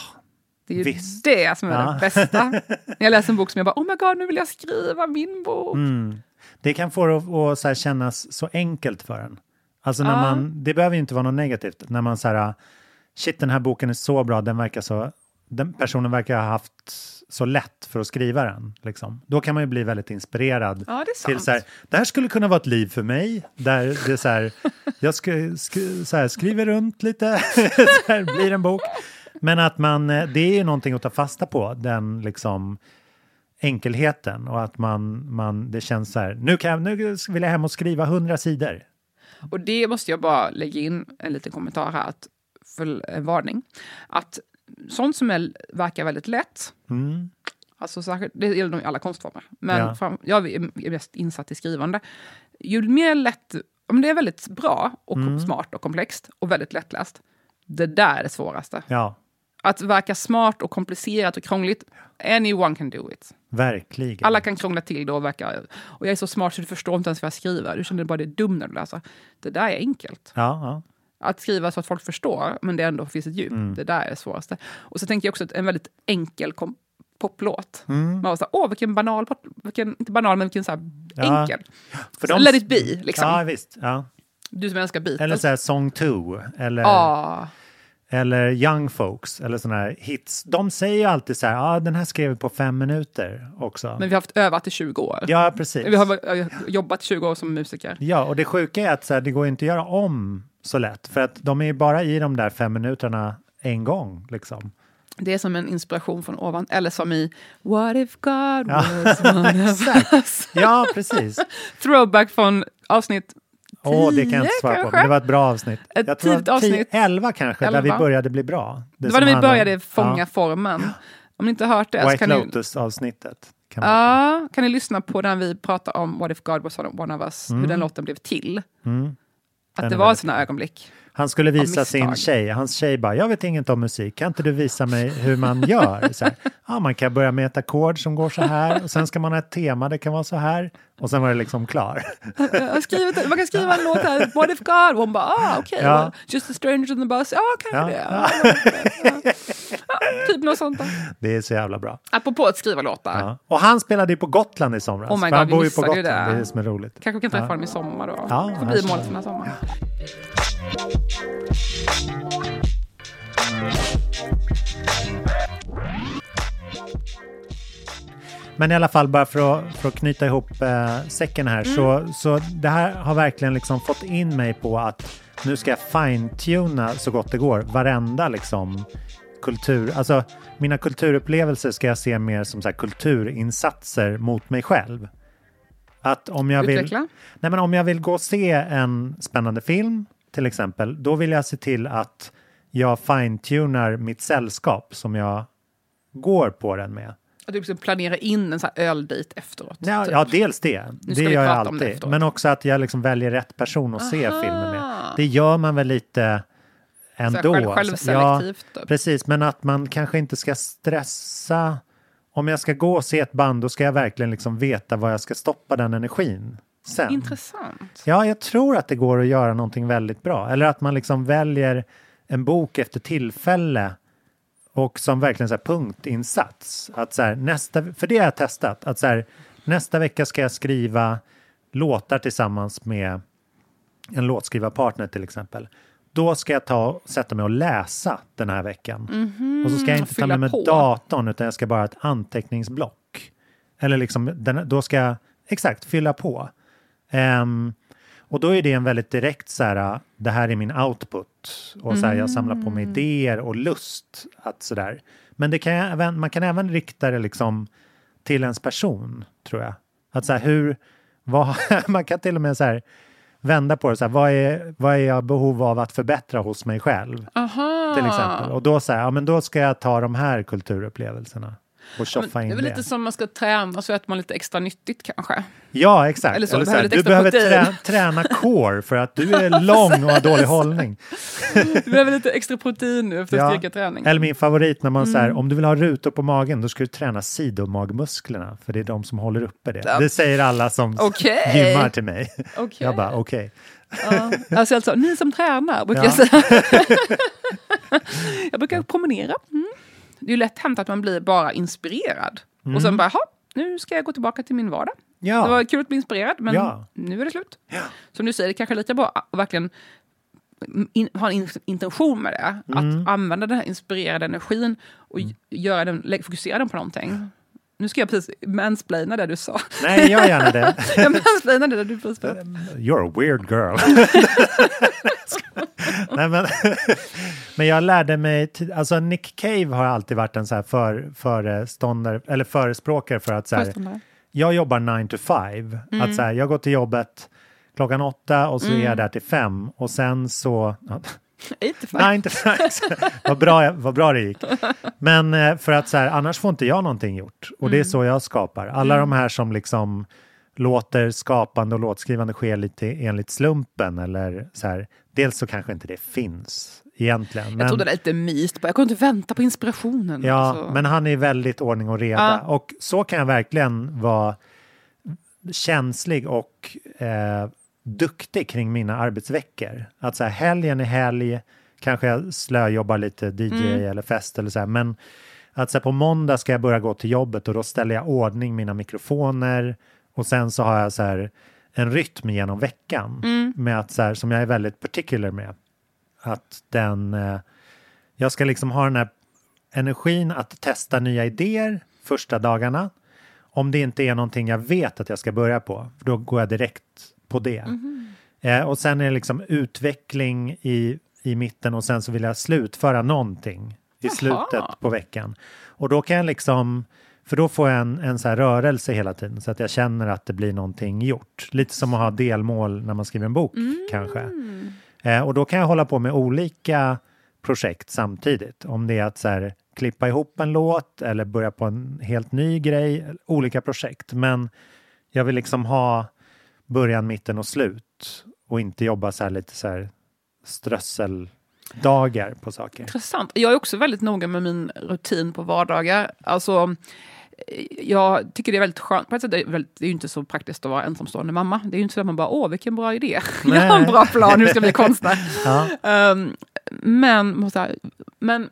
Speaker 6: Det är ju
Speaker 5: visst.
Speaker 6: det som är
Speaker 5: Ja.
Speaker 6: det bästa. När jag läser en bok som jag bara, oh my god, nu vill jag skriva min bok.
Speaker 5: Mm. Det kan få det att, att så kännas så enkelt för en. Alltså när man, det behöver ju inte vara något negativt. När man så här, shit den här boken är så bra, den verkar så, den personen verkar ha haft så lätt för att skriva den. Liksom. Då kan man ju bli väldigt inspirerad.
Speaker 6: Ja,
Speaker 5: till så här, det här skulle kunna vara ett liv för mig. Där det är så här, jag ska, sk, så här, skriver runt lite, så här, blir en bok. Men att man, eh, det är ju någonting att ta fasta på, den liksom enkelheten och att man, man det känns så här, nu, kan jag, nu vill jag hem och skriva hundra sidor.
Speaker 6: Och det måste jag bara lägga in en liten kommentar här, att, för en varning. Att sånt som är, verkar väldigt lätt,
Speaker 5: Mm.
Speaker 6: alltså särskilt, det gäller nog alla konstformer, men
Speaker 5: Ja.
Speaker 6: fram, jag är mest insatt i skrivande. Ju mer lätt, om det är väldigt bra och
Speaker 5: Mm.
Speaker 6: smart och komplext och väldigt lättläst, det där är det svåraste.
Speaker 5: Ja,
Speaker 6: Att verka smart och komplicerat och krångligt, anyone can do it.
Speaker 5: verkligen.
Speaker 6: Alla kan krångla till det och verka... Och jag är så smart så du förstår inte ens vad jag skriver. Du känner bara det är dum när du läser. Det där är enkelt.
Speaker 5: Ja, ja.
Speaker 6: Att skriva så att folk förstår, men det ändå finns ett djup.
Speaker 5: Mm.
Speaker 6: Det där är det svåraste. Och så tänker jag också att en väldigt enkel poplåt.
Speaker 5: Mm.
Speaker 6: Man var så här, åh vilken banal, vilken, inte banal men vilken så
Speaker 5: Ja.
Speaker 6: enkel.
Speaker 5: För
Speaker 6: Så
Speaker 5: de-
Speaker 6: Let it be, liksom.
Speaker 5: Ja, visst. Ja.
Speaker 6: Du som älskar Beatles.
Speaker 5: Eller så här Song 2, eller,
Speaker 6: Ja.
Speaker 5: Eller Young Folks, eller sådana här hits. De säger ju alltid så här, ja den här skrev vi på fem minuter också.
Speaker 6: Men vi har haft övat i 20 år.
Speaker 5: Ja, precis.
Speaker 6: Vi har jobbat 20 år som musiker.
Speaker 5: Ja, och det sjuka är att så här, det går inte att göra om så lätt, för att de är ju bara i de där fem minuterna en gång. Liksom.
Speaker 6: Det är som en inspiration från ovan, eller som i What if God
Speaker 5: Ja,
Speaker 6: was one of us?
Speaker 5: Ja, precis.
Speaker 6: Throwback från avsnitt
Speaker 5: Åh, det kan jag inte svara på,
Speaker 6: kanske?
Speaker 5: men det var ett bra avsnitt.
Speaker 6: Ett
Speaker 5: jag
Speaker 6: tidigt
Speaker 5: det var 10,
Speaker 6: avsnitt.
Speaker 5: 11 kanske, där vi började bli bra.
Speaker 6: Det, var
Speaker 5: som
Speaker 6: när vi började fånga
Speaker 5: ja,
Speaker 6: formen. Om ni inte har hört det så
Speaker 5: White
Speaker 6: kan ni,
Speaker 5: Lotus-avsnittet. Kan
Speaker 6: ja, kan ni lyssna på den vi pratar om What if God was one of us,
Speaker 5: Mm.
Speaker 6: hur den låten blev till.
Speaker 5: mm.
Speaker 6: Att
Speaker 5: Den
Speaker 6: det var sådana ögonblick.
Speaker 5: Han skulle visa sin tjej, hans tjej bara, jag vet inget om musik, kan inte du visa mig hur man gör? Så här, ja, man kan börja med ett ackord som går så här, och sen ska man ha ett tema, det kan vara så här, och sen var det liksom klar.
Speaker 6: Skrivit, man kan skriva en låt här, What if God? Och hon bara, ah, okej,
Speaker 5: Ja.
Speaker 6: well, just a stranger in the bus, ja, kanske
Speaker 5: Ja.
Speaker 6: det. Typ något sånt där.
Speaker 5: Det är så jävla bra.
Speaker 6: Apropå att skriva låtar.
Speaker 5: Och han spelade ju på Gotland i somras,
Speaker 6: Oh my God,
Speaker 5: han bor ju på Gotland,
Speaker 6: det.
Speaker 5: det är det som är roligt.
Speaker 6: Kanske vi kan träffa honom i sommar då.
Speaker 5: Ja, ska-
Speaker 6: målet för den här sommaren.
Speaker 5: Men i alla fall, bara för att, för att knyta ihop eh, säcken här,
Speaker 6: Mm.
Speaker 5: så, så det här har verkligen liksom fått in mig på att nu ska jag fine-tuna så gott det går varenda liksom kultur, alltså mina kulturupplevelser ska jag se mer som så här kulturinsatser mot mig själv. Att om jag vill,
Speaker 6: Utveckla.
Speaker 5: nej men om jag vill gå och se en spännande film till exempel, då vill jag se till att jag fine-tunar mitt sällskap som jag går på den med.
Speaker 6: Att du liksom planerar in en sån här öldejt efteråt.
Speaker 5: Ja,
Speaker 6: typ.
Speaker 5: ja, dels det.
Speaker 6: Nu
Speaker 5: Det gör jag
Speaker 6: prata om det
Speaker 5: alltid. Men också att jag liksom väljer rätt person att se
Speaker 6: Aha.
Speaker 5: filmen med. Det gör man väl lite ändå.
Speaker 6: själv- självselektivt,
Speaker 5: Ja,
Speaker 6: typ.
Speaker 5: precis. Men att man kanske inte ska stressa. Om jag ska gå och se ett band, då ska jag verkligen liksom veta var jag ska stoppa den energin sen.
Speaker 6: Intressant.
Speaker 5: Ja, jag tror att det går att göra någonting väldigt bra. Eller att man liksom väljer en bok efter tillfälle och som verkligen så punktinsats. Att så här, nästa, för det har jag testat. Att så här, nästa vecka ska jag skriva låtar tillsammans med en låtskrivarpartner till exempel. Då ska jag ta, sätta mig och läsa den här veckan.
Speaker 6: Mhm,
Speaker 5: Och så ska jag inte ta med mig
Speaker 6: på.
Speaker 5: datorn utan jag ska bara ha ett anteckningsblock. Eller liksom, den, då ska jag exakt fylla på. Ehm, och då är det en väldigt direkt så här, det här är min output. Och så här, jag samlar på mig
Speaker 6: Mm.
Speaker 5: idéer och lust. Att så där. Men det kan även, man kan även rikta det liksom till ens person, tror jag. Att så här, hur, vad, man kan till och med så här, vända på det, så här, vad, är, vad är jag behov av att förbättra hos mig själv?
Speaker 6: Aha.
Speaker 5: Till exempel. Och då, så här, ja, men då ska jag ta de här kulturupplevelserna och tjoffa in
Speaker 6: det är väl lite som man ska träna så att man lite extra nyttigt kanske.
Speaker 5: Ja, exakt.
Speaker 6: Eller så,
Speaker 5: Eller så
Speaker 6: behöver
Speaker 5: du behöver trä, träna core för att du är lång och har dålig hållning.
Speaker 6: Du behöver lite extra protein nu efter styrketräning.
Speaker 5: Eller min favorit när man
Speaker 6: Mm.
Speaker 5: säger om du vill ha rutor på magen då ska du träna sidomagmusklerna för det är de som håller uppe det.
Speaker 6: Ja.
Speaker 5: Det säger alla som
Speaker 6: Okej.
Speaker 5: gymmar till mig.
Speaker 6: Okej.
Speaker 5: Jag bara okej.
Speaker 6: Ja. Alltså, alltså, ni som tränar brukar
Speaker 5: Ja.
Speaker 6: jag säga. jag brukar promenera. Mm. Det är ju lätt hänt att man blir bara inspirerad.
Speaker 5: Mm.
Speaker 6: Och sen bara, "Jaha, nu ska jag gå tillbaka till min vardag.
Speaker 5: Ja.
Speaker 6: Det var kul att bli inspirerad, men
Speaker 5: Ja.
Speaker 6: nu är det slut. Som du säger, det kanske är lika bra att verkligen in, ha en in, intention med det.
Speaker 5: Mm.
Speaker 6: Att använda den här inspirerade energin och göra den, fokusera den på någonting. Nu ska jag precis mansplaina det du sa.
Speaker 5: Nej, gör gärna det.
Speaker 6: jag mansplainade det du precis sa.
Speaker 5: You're a weird girl. Nej, men, men jag lärde mig, alltså Nick Cave har alltid varit en så här för, föreståndare, eller förespråkare för att så här, jag jobbar 9 to 5.
Speaker 6: Mm.
Speaker 5: Att så här, jag går till jobbet klockan åtta och så är
Speaker 6: Mm.
Speaker 5: jag där till fem och sen så... Ja,
Speaker 6: 85.
Speaker 5: 9 to 5. vad, bra, vad bra det gick. Men eh, för att så här, annars får inte jag någonting gjort. Och det är
Speaker 6: Mm.
Speaker 5: så jag skapar. Alla
Speaker 6: Mm.
Speaker 5: de här som liksom låter skapande och låtskrivande ske lite enligt slumpen eller så här. Dels så kanske inte det finns egentligen.
Speaker 6: Jag
Speaker 5: men-
Speaker 6: trodde det var lite myst. Jag kunde inte vänta på inspirationen.
Speaker 5: Ja,
Speaker 6: Alltså.
Speaker 5: men han är väldigt ordning och reda.
Speaker 6: Ja.
Speaker 5: Och så kan jag verkligen vara känslig och eh, duktig kring mina arbetsveckor. Att så här, helgen är helg, kanske jag slöjobbar lite DJ
Speaker 6: Mm.
Speaker 5: eller fest eller så här. Men att så här, på måndag ska jag börja gå till jobbet och då ställer jag ordning mina mikrofoner och sen så har jag så här en rytm genom veckan
Speaker 6: Mm.
Speaker 5: med att så här, som jag är väldigt particular med. Att den, eh, jag ska liksom ha den här energin att testa nya idéer första dagarna. Om det inte är någonting jag vet att jag ska börja på, då går jag direkt på det. Eh, och sen är det liksom utveckling i, i mitten och sen så vill jag slutföra någonting i
Speaker 6: Jaha.
Speaker 5: slutet på veckan. Och då kan jag liksom, för då får jag en, en så rörelse hela tiden så att jag känner att det blir någonting gjort. Lite som att ha delmål när man skriver en bok kanske. Eh, och då kan jag hålla på med olika projekt samtidigt. Om det är att så här, klippa ihop en låt eller börja på en helt ny grej. Olika projekt. Men jag vill liksom ha början, mitten och slut. Och inte jobba så här lite så här strösseldagar på saker.
Speaker 6: Intressant. Jag är också väldigt noga med min rutin på vardagar. Alltså, jag tycker det är väldigt skönt. På ett sätt är det, väldigt, det är ju inte så praktiskt att vara ensamstående mamma. Det är ju inte så att man bara, åh vilken bra idé. Jag har en bra plan, nu ska jag bli konstnär.
Speaker 5: Ja.
Speaker 6: Ehm, men jag, men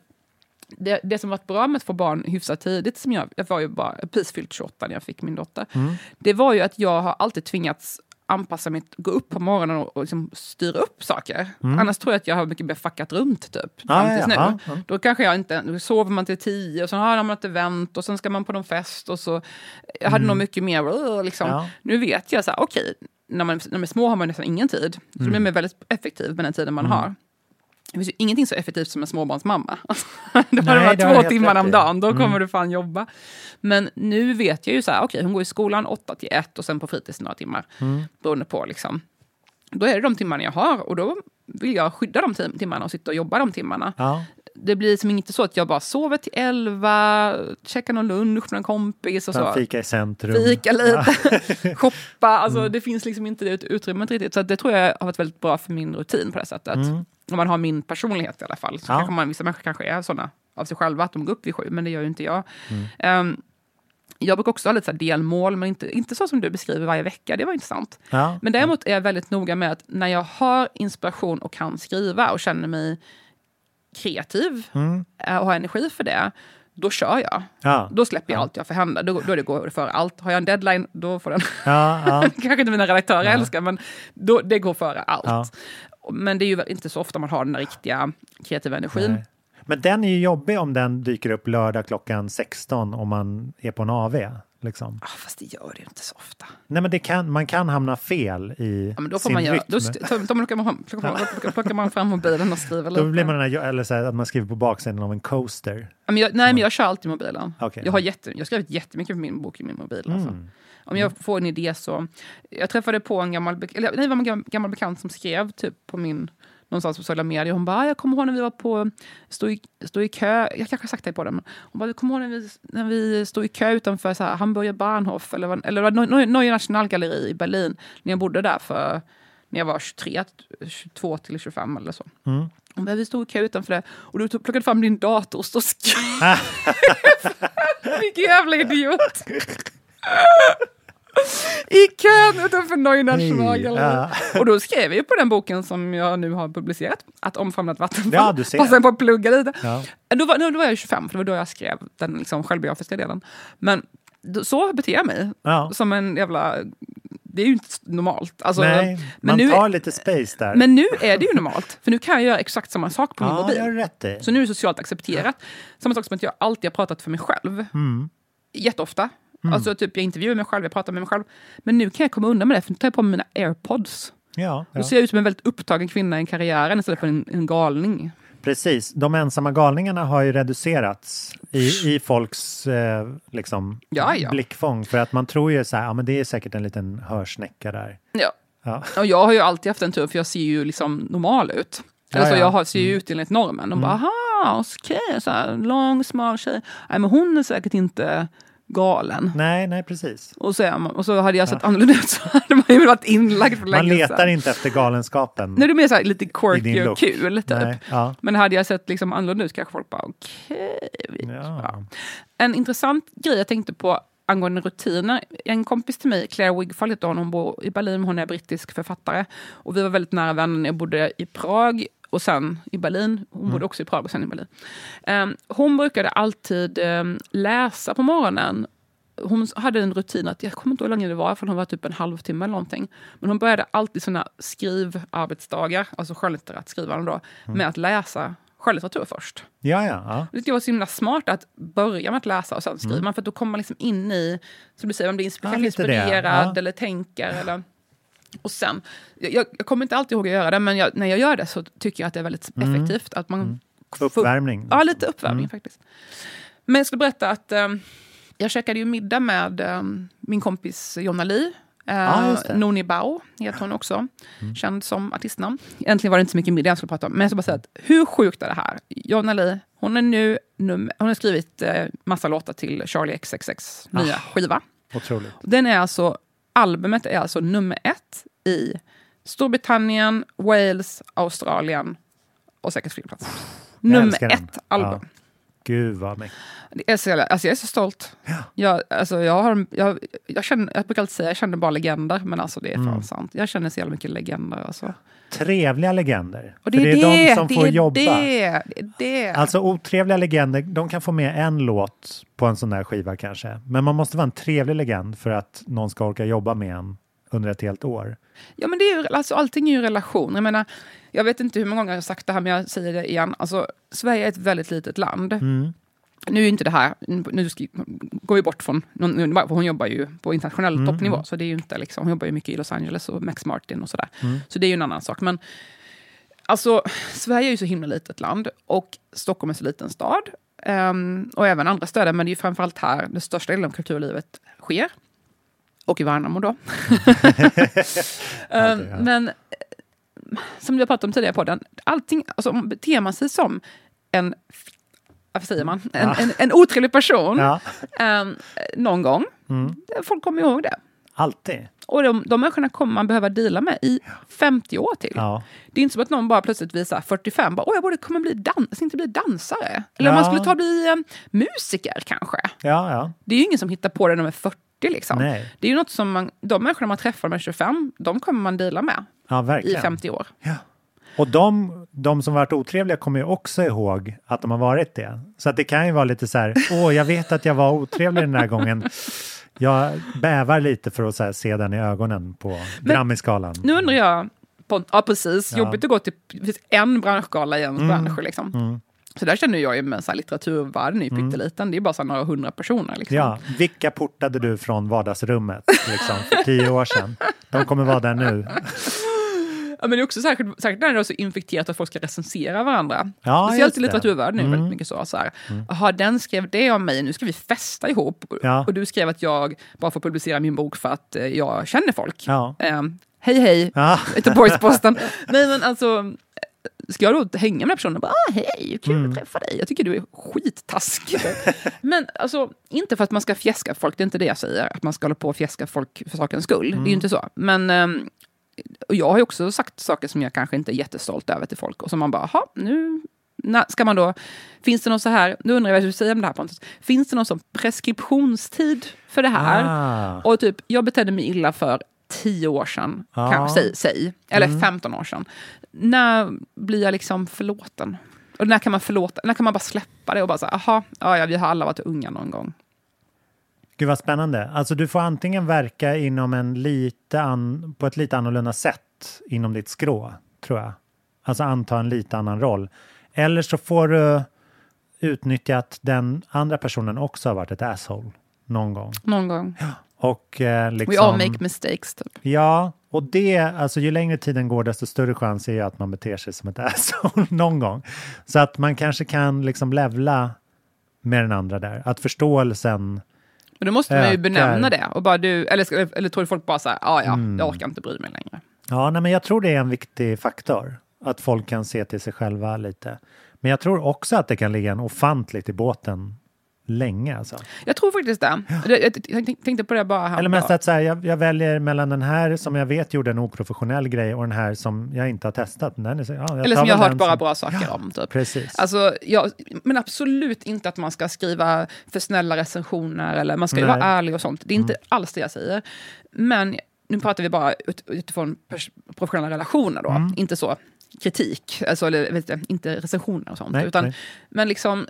Speaker 6: det, det som varit bra med att få barn hyfsat tidigt, som jag, jag var ju bara precis fyllt 28 när jag fick min dotter,
Speaker 5: Mm.
Speaker 6: det var ju att jag har alltid tvingats anpassa mitt, gå upp på morgonen och, och liksom styra upp saker.
Speaker 5: Mm.
Speaker 6: Annars tror jag att jag har mycket mer fuckat runt typ.
Speaker 5: Ah,
Speaker 6: fram tills nu.
Speaker 5: ja, ja.
Speaker 6: Då kanske jag inte, då sover man till tio och sen har man ett event och sen ska man på någon fest och så. Jag hade
Speaker 5: Mm.
Speaker 6: nog mycket mer, uh, liksom.
Speaker 5: Ja.
Speaker 6: Nu vet jag så här, okej, när, man, när man är små har man nästan ingen tid. Så
Speaker 5: Mm.
Speaker 6: då blir man väldigt effektiv med den tiden man
Speaker 5: Mm.
Speaker 6: har. Det finns ju ingenting så effektivt som en småbarnsmamma. då
Speaker 5: Nej,
Speaker 6: har det
Speaker 5: har du
Speaker 6: två timmar om dagen, då
Speaker 5: Mm.
Speaker 6: kommer du fan jobba. Men nu vet jag ju så här, okej hon går i skolan 8 till 1 och sen på fritids några timmar.
Speaker 5: Mm.
Speaker 6: Beroende på liksom. Då är det de timmarna jag har och då vill jag skydda de tim- timmarna och sitta och jobba de timmarna.
Speaker 5: Ja.
Speaker 6: Det blir liksom inte så att jag bara sover till 11, käkar någon lunch med en kompis och så.
Speaker 5: fika i centrum.
Speaker 6: Fika lite,
Speaker 5: Ja.
Speaker 6: shoppa. Alltså,
Speaker 5: Mm.
Speaker 6: Det finns liksom inte det ut- utrymmet riktigt. Så det tror jag har varit väldigt bra för min rutin på det sättet.
Speaker 5: Mm.
Speaker 6: Om man har min personlighet i alla fall. Så
Speaker 5: Ja.
Speaker 6: kanske man, vissa människor kanske är sådana av sig själva, att de går upp vid sju, men det gör ju inte jag.
Speaker 5: Mm.
Speaker 6: Ehm, jag brukar också ha lite så delmål, men inte, inte så som du beskriver varje vecka. Det var intressant.
Speaker 5: Ja.
Speaker 6: Men däremot är jag väldigt noga med att när jag har inspiration och kan skriva och känner mig kreativ
Speaker 5: Mm.
Speaker 6: eh, och har energi för det, då kör jag.
Speaker 5: Ja.
Speaker 6: Då släpper jag allt jag får hända. Då, då det går före allt. Har jag en deadline, då får den...
Speaker 5: Ja, ja.
Speaker 6: kanske inte mina redaktörer
Speaker 5: Ja.
Speaker 6: älskar, men då, det går före allt. Men det är ju inte så ofta man har den där riktiga kreativa energin.
Speaker 5: Nej. Men den är ju jobbig om den dyker upp lördag klockan 16 om man är på en AV. Liksom.
Speaker 6: Ah, fast det gör det ju inte så ofta.
Speaker 5: Nej, men det kan, man kan hamna fel i
Speaker 6: Ja, men då får
Speaker 5: sin
Speaker 6: man göra,
Speaker 5: rytm.
Speaker 6: då, då, då plockar, man plockar, man, plockar, man fram mobilen och skriver lite.
Speaker 5: Då blir man den här, eller så här, att man skriver på baksidan av en coaster.
Speaker 6: Ja, men jag, nej, men jag kör alltid mobilen.
Speaker 5: Okej.
Speaker 6: Jag har jätte, jag har skrivit jättemycket på min bok i min mobil. Alltså.
Speaker 5: Mm.
Speaker 6: Om jag får en idé så... Jag träffade på en gammal, eller, nej, det var en gammal bekant som skrev typ på min någonstans på sociala medier. Hon bara, "Ah, jag kommer ihåg när vi var på, stod i, stod i kö, jag kanske har sagt det på den, hon bara, jag kommer ihåg när vi, när vi stod i kö utanför så här, Hamburger Bahnhof, eller, eller Neue Nationalgalleri i Berlin, när jag bodde där för, när jag var 23, 22 till 25 eller så.
Speaker 5: Mm.
Speaker 6: Hon bara, vi stod i kö utanför det och du plockade fram din dator och stod och skrev. Vilken jävla idiot! I kön utanför Nationalgalerie.
Speaker 5: Ja.
Speaker 6: Och då skrev jag på den boken som jag nu har publicerat, att omfamnat vattenfall.
Speaker 5: Ja, du ser.
Speaker 6: Passade på att plugga lite.
Speaker 5: Ja.
Speaker 6: Då, var, då var jag 25, för det var då jag skrev den liksom självbiografiska delen. Men då, så beter jag mig.
Speaker 5: Ja.
Speaker 6: Som en jävla... Det är ju inte normalt. Alltså,
Speaker 5: Nej,
Speaker 6: men
Speaker 5: man
Speaker 6: nu,
Speaker 5: tar lite space där.
Speaker 6: men nu är det ju normalt, för nu kan jag göra exakt samma sak på min
Speaker 5: ja,
Speaker 6: mobil. Så nu är det socialt accepterat. Samma sak som att jag alltid har pratat för mig själv.
Speaker 5: Mm.
Speaker 6: Jätteofta.
Speaker 5: Mm.
Speaker 6: Alltså typ jag intervjuar mig själv, jag pratar med mig själv. Men nu kan jag komma undan med det, för nu tar jag på mig mina airpods.
Speaker 5: Ja,
Speaker 6: Då
Speaker 5: ja.
Speaker 6: ser jag ut som en väldigt upptagen kvinna i karriären istället för en, en galning.
Speaker 5: Precis. De ensamma galningarna har ju reducerats i, i folks eh, liksom,
Speaker 6: Ja, ja.
Speaker 5: blickfång. För att man tror ju så här, ja men det är säkert en liten hörsnäcka där.
Speaker 6: Ja.
Speaker 5: Ja.
Speaker 6: Och jag har ju alltid haft en tur, för jag ser ju liksom normal ut. Alltså
Speaker 5: ja.
Speaker 6: jag har, ser ju ut enligt normen. De bara, aha, okej, så här, lång, smal tjej. Nej, men hon är säkert inte galen.
Speaker 5: Nej, nej precis.
Speaker 6: Och så, man, och så hade jag sett annorlunda ut så hade man ju varit inlagd för
Speaker 5: Man
Speaker 6: länge
Speaker 5: letar
Speaker 6: sedan.
Speaker 5: inte efter galenskapen.
Speaker 6: Nej, är mer så här, lite quirky och kul. Typ.
Speaker 5: Nej, ja.
Speaker 6: Men hade jag sett liksom annorlunda ut kanske folk bara okej.
Speaker 5: Ja.
Speaker 6: En intressant grej jag tänkte på angående rutiner. En kompis till mig, Claire Wigfall heter hon, hon bor i Berlin, hon är brittisk författare. Och vi var väldigt nära vänner när jag bodde i Prag och sen i Berlin. Hon
Speaker 5: Mm.
Speaker 6: bodde också i Prag och sen i Berlin. Ehm, hon brukade alltid ehm, läsa på morgonen. Hon hade en rutin att, jag kommer inte ihåg hur länge det var, för hon var typ en halvtimme eller någonting. Men hon började alltid såna skrivarbetsdagar, alltså skönlitterärt skrivande då,
Speaker 5: Mm.
Speaker 6: med att läsa skönlitteratur först.
Speaker 5: Ja, ja. ja.
Speaker 6: Det tycker jag var så himla smart att börja med att läsa och sen skriver
Speaker 5: Mm.
Speaker 6: man. För då kommer man liksom in i, som du säger, om det är insp-
Speaker 5: Ja, det,
Speaker 6: inspirerad
Speaker 5: ja.
Speaker 6: eller tänker. Eller, och sen, jag, jag kommer inte alltid ihåg att göra det, men jag, när jag gör det så tycker jag att det är väldigt
Speaker 5: Mm.
Speaker 6: effektivt. Att man får-
Speaker 5: Uppvärmning.
Speaker 6: Ja, lite uppvärmning
Speaker 5: Mm.
Speaker 6: faktiskt. Men jag skulle berätta att eh, jag käkade ju middag med eh, min kompis Jonna Li. Eh.
Speaker 5: Mm.
Speaker 6: Noni Bao heter hon också. Känd som artistnamn. Egentligen var det inte så mycket middag jag skulle prata om. Men jag ska bara säga att hur sjukt är det här? Jonna Li, hon är nu num- hon har skrivit eh, massa låtar till Charlie XXX nya
Speaker 5: Ah.
Speaker 6: skiva.
Speaker 5: Otroligt.
Speaker 6: Den är alltså, albumet är alltså nummer ett i Storbritannien, Wales, Australien och säkert fler platser. Nummer ett album.
Speaker 5: Ja. Gud vad mäktigt.
Speaker 6: Det är så, jävla- alltså jag är så stolt. Jag, alltså jag, har, jag, jag, känner, jag brukar alltid säga jag känner bara legender, men alltså det är fan
Speaker 5: Mm.
Speaker 6: sant. Jag känner så jävla mycket legender. Alltså.
Speaker 5: Trevliga legender.
Speaker 6: Och det är
Speaker 5: det är de som
Speaker 6: det
Speaker 5: får jobba.
Speaker 6: Det, det.
Speaker 5: Alltså otrevliga legender, de kan få med en låt på en sån där skiva kanske. Men man måste vara en trevlig legend för att någon ska orka jobba med en under ett helt år.
Speaker 6: Ja, men det är ju, alltså, allting är ju relation. Jag, menar, jag vet inte hur många gånger jag har sagt det här, men jag säger det igen. Alltså, Sverige är ett väldigt litet land.
Speaker 5: Mm.
Speaker 6: Nu är inte det här, nu ska, går vi bort från, hon jobbar ju på internationell
Speaker 5: Mm,
Speaker 6: toppnivå, så det är ju inte liksom, hon jobbar ju mycket i Los Angeles och Max Martin och sådär.
Speaker 5: Mm.
Speaker 6: Så det är ju en annan sak. Men alltså, Sverige är ju så himla litet land och Stockholm är så liten stad. Ehm, och även andra städer, men det är ju framförallt här den största delen av kulturlivet sker. Och i Värnamo då. Ehm. Men som vi har pratat om tidigare på den, allting, alltså, om beter man sig som en, vad säger man, en,
Speaker 5: Ja.
Speaker 6: en, en otrevlig person
Speaker 5: Ja.
Speaker 6: ehm, någon gång,
Speaker 5: Mm.
Speaker 6: folk kommer ihåg det.
Speaker 5: Alltid.
Speaker 6: Och de, de människorna kommer man behöva deala med i 50 år till.
Speaker 5: Ja.
Speaker 6: Det är inte som att någon bara plötsligt visar 45, bara, Åh, jag borde komma bli dans, inte bli dansare. Eller om
Speaker 5: Ja.
Speaker 6: man skulle ta bli eh, musiker kanske.
Speaker 5: Ja, ja.
Speaker 6: Det är ju ingen som hittar på det när de är 40. Liksom. Det är ju något som man, de människorna man träffar med 25, de kommer man deala med
Speaker 5: Ja,
Speaker 6: i
Speaker 5: verkligen.
Speaker 6: 50 år.
Speaker 5: Och de, de som varit otrevliga kommer ju också ihåg att de har varit det. Så att det kan ju vara lite så här, åh, jag vet att jag var otrevlig den här gången. Jag bävar lite för att här, se den i ögonen på Grammisgalan.
Speaker 6: Nu undrar jag, på, ja precis,
Speaker 5: Ja.
Speaker 6: jobbigt att gå till en branschgala i ens
Speaker 5: Mm.
Speaker 6: bransch. Liksom.
Speaker 5: Mm.
Speaker 6: Så där känner jag ju med så här, litteraturvärlden är ju pytteliten, det är bara så några hundra personer. Liksom.
Speaker 5: Ja, vilka portade du från vardagsrummet liksom, för tio år sedan? De kommer vara där nu.
Speaker 6: Ja, men det är också särskilt, särskilt när det är så infekterat att folk ska recensera varandra.
Speaker 5: Ja,
Speaker 6: Speciellt i litteraturvärlden är det
Speaker 5: Mm.
Speaker 6: väldigt mycket så. så här, Jaha, den skrev det om mig, nu ska vi festa ihop.
Speaker 5: Ja.
Speaker 6: Och du skrev att jag bara får publicera min bok för att eh, jag känner folk.
Speaker 5: Ja.
Speaker 6: Ehm, hej hej,
Speaker 5: Ja.
Speaker 6: Göteborgs-Posten. Nej men alltså, ska jag då hänga med den här personen och bara ah, hej, kul
Speaker 5: Mm.
Speaker 6: att träffa dig, jag tycker du är skittaskig. men alltså, inte för att man ska fjäska folk, det är inte det jag säger, att man ska hålla på och fjäska folk för sakens skull. Det är
Speaker 5: Mm.
Speaker 6: ju inte så. Men och jag har ju också sagt saker som jag kanske inte är jättestolt över till folk och som man bara, "Jaha, nu när ska man då, finns det någon så här, nu undrar jag vad du säger om det här Pontus, finns det någon sån preskriptionstid för det här?
Speaker 5: Ah.
Speaker 6: Och typ, jag betedde mig illa för tio år sedan,
Speaker 5: Ja.
Speaker 6: kanske, säg, säg, eller
Speaker 5: Mm.
Speaker 6: 15 år sedan. När blir jag liksom förlåten? Och när kan man förlåta? När kan man bara släppa det och bara säga, aha, ja, ja, vi har alla varit unga någon gång.
Speaker 5: Gud vad spännande. Alltså du får antingen verka inom en lite an, på ett lite annorlunda sätt inom ditt skrå, tror jag. Alltså anta en lite annan roll. Eller så får du utnyttja att den andra personen också har varit ett asshole någon gång.
Speaker 6: Någon gång.
Speaker 5: Och eh, liksom...
Speaker 6: We all make mistakes. Typ.
Speaker 5: Ja, och det, alltså ju längre tiden går desto större chans är ju att man beter sig som ett asshole någon gång. Så att man kanske kan liksom levla med den andra där. Att förståelsen
Speaker 6: Men då måste man ju benämna det. Och bara du, eller, eller tror du folk bara så här, ah, ja,
Speaker 5: Mm.
Speaker 6: jag orkar inte bry mig längre.
Speaker 5: Ja, nej, men jag tror det är en viktig faktor. Att folk kan se till sig själva lite. Men jag tror också att det kan ligga en ofantligt i båten länge. Alltså.
Speaker 6: Jag tror faktiskt det. Jag jag tänk- tänkte på det bara här.
Speaker 5: Eller mest att så här, jag, jag väljer mellan den här som jag vet gjorde en oprofessionell grej och den här som jag inte har testat. Den är så, ja, jag
Speaker 6: Eller som jag har hört bara
Speaker 5: som-
Speaker 6: bra saker om. Typ.
Speaker 5: Precis.
Speaker 6: Alltså, jag, men absolut inte att man ska skriva för snälla recensioner eller man ska ju
Speaker 5: Nej. Mm.
Speaker 6: vara ärlig och sånt. Det är inte alls det jag säger. Men nu pratar vi bara ut, utifrån professionella relationer då,
Speaker 5: Mm.
Speaker 6: inte så kritik, alltså, eller inte recensioner och sånt.
Speaker 5: Nej,
Speaker 6: utan,
Speaker 5: nej.
Speaker 6: Men liksom,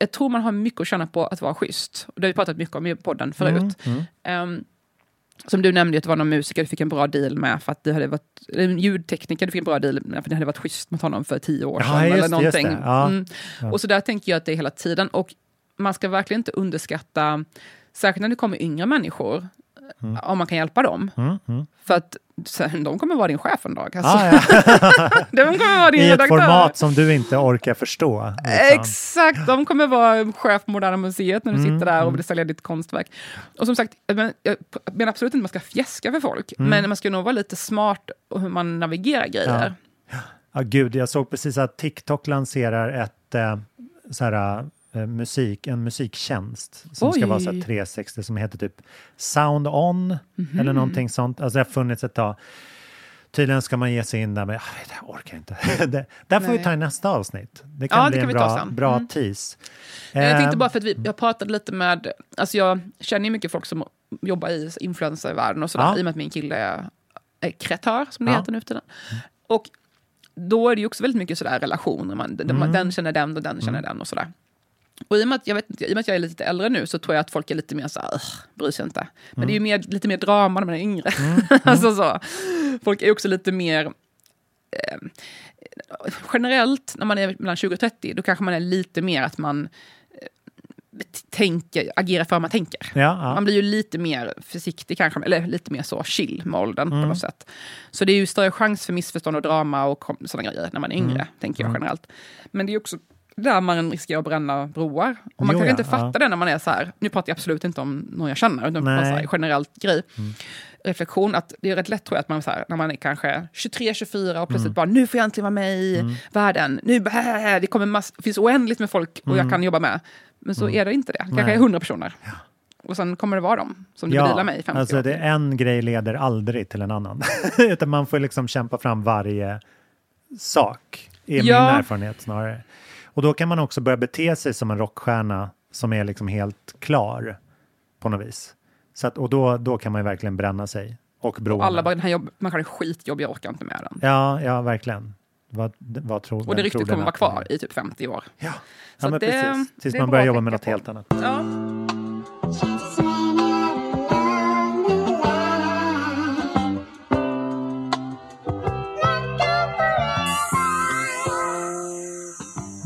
Speaker 6: jag tror man har mycket att känna på att vara schysst. Och det har vi pratat mycket om i podden förut.
Speaker 5: Mm,
Speaker 6: Ehm, som du nämnde, att det var någon musiker du fick en bra deal med för att det hade varit, en ljudtekniker du fick en bra deal med för det hade varit schysst mot honom för tio år
Speaker 5: Ja,
Speaker 6: sedan.
Speaker 5: just
Speaker 6: eller någonting.
Speaker 5: Ja.
Speaker 6: Mm.
Speaker 5: Ja.
Speaker 6: Och så där tänker jag att det är hela tiden. Och man ska verkligen inte underskatta, särskilt när det kommer yngre människor, om man kan hjälpa dem.
Speaker 5: Mm, mm.
Speaker 6: För att sen, de kommer vara din chef en dag. Alltså.
Speaker 5: Ah, ja.
Speaker 6: de kommer vara din
Speaker 5: I ett
Speaker 6: redaktör.
Speaker 5: format som du inte orkar förstå. liksom.
Speaker 6: Exakt, de kommer vara chef på Moderna Museet när du
Speaker 5: Mm,
Speaker 6: sitter där och
Speaker 5: mm.
Speaker 6: vill sälja ditt konstverk. Och som sagt, jag men- jag menar absolut inte att man ska fjäska för folk,
Speaker 5: Mm.
Speaker 6: men man ska nog vara lite smart och hur man navigerar grejer.
Speaker 5: Ja, gud, jag såg precis att TikTok lanserar ett eh, så här, musik, en musiktjänst som ska
Speaker 6: Oj.
Speaker 5: vara så här 360 som heter typ Sound On
Speaker 6: Mhm.
Speaker 5: eller någonting sånt. Alltså det har funnits ett tag. Tydligen ska man ge sig in där, men jag, jag orkar inte. det, där får vi
Speaker 6: Nej.
Speaker 5: ta i nästa avsnitt. Det kan
Speaker 6: Ja, det
Speaker 5: bli
Speaker 6: kan
Speaker 5: en
Speaker 6: vi
Speaker 5: bra, bra
Speaker 6: Mm.
Speaker 5: tease.
Speaker 6: Jag tänkte
Speaker 5: Eh,
Speaker 6: bara för att vi, jag pratade lite med, alltså jag känner ju mycket folk som jobbar i influencervärlden och sådär,
Speaker 5: Ja.
Speaker 6: i och med att min kille är, är kreatör, som det
Speaker 5: Ja.
Speaker 6: heter nu för tiden. Och då är det ju också väldigt mycket sådär relationer, man,
Speaker 5: Mm.
Speaker 6: den känner den och den känner den och sådär. Och i och, med att, jag vet, inte, i att jag är lite äldre nu så tror jag att folk är lite mer så här, "Ugh, bryr sig inte. Men det är ju mer, lite mer drama när man är yngre. alltså så. Folk är också lite mer... Eh, generellt, när man är mellan 20 och 30, då kanske man är lite mer att man eh, tänker, agerar för vad man tänker.
Speaker 5: Ja, ja.
Speaker 6: Man blir ju lite mer försiktig kanske, eller lite mer så chill med åldern
Speaker 5: Mm.
Speaker 6: på något sätt. Så det är ju större chans för missförstånd och drama och sådana grejer när man är yngre,
Speaker 5: Mm.
Speaker 6: tänker jag
Speaker 5: Mm.
Speaker 6: generellt. Men det är också där man riskerar att bränna broar. Och man
Speaker 5: Jo,
Speaker 6: kanske
Speaker 5: ja,
Speaker 6: inte fattar
Speaker 5: ja.
Speaker 6: det när man är så här, nu pratar jag absolut inte om någon jag känner, utan bara så här, generellt grej.
Speaker 5: Mm.
Speaker 6: Reflektion, att det är rätt lätt tror jag att man så här, när man är kanske 23-24 och plötsligt
Speaker 5: Mm.
Speaker 6: bara, nu får jag äntligen vara med i
Speaker 5: Mm.
Speaker 6: världen, nu bä, det kommer mass, det finns oändligt med folk och jag
Speaker 5: Mm.
Speaker 6: kan jobba med. Men så
Speaker 5: Mm.
Speaker 6: är det inte det, kanske
Speaker 5: Nej.
Speaker 6: är 100 personer. Och sen kommer det vara dem som du vill dela med i 50
Speaker 5: alltså
Speaker 6: år.
Speaker 5: det, en grej leder aldrig till en annan. Utan man får liksom kämpa fram varje sak, är
Speaker 6: Ja.
Speaker 5: min erfarenhet snarare. Och då kan man också börja bete sig som en rockstjärna som är liksom helt klar på något vis. Så att, och då, då kan man verkligen bränna sig. Och
Speaker 6: Och alla bara, den här jobb, människan är skitjobbig, jag orkar inte med den.
Speaker 5: Ja, ja, verkligen. Vad, vad tror,
Speaker 6: Och det ryktet kommer vara kvar i typ 50 år.
Speaker 5: Ja, ja men
Speaker 6: det-
Speaker 5: precis. Tills man börjar jobba med något
Speaker 6: på.
Speaker 5: helt annat.
Speaker 6: Ja.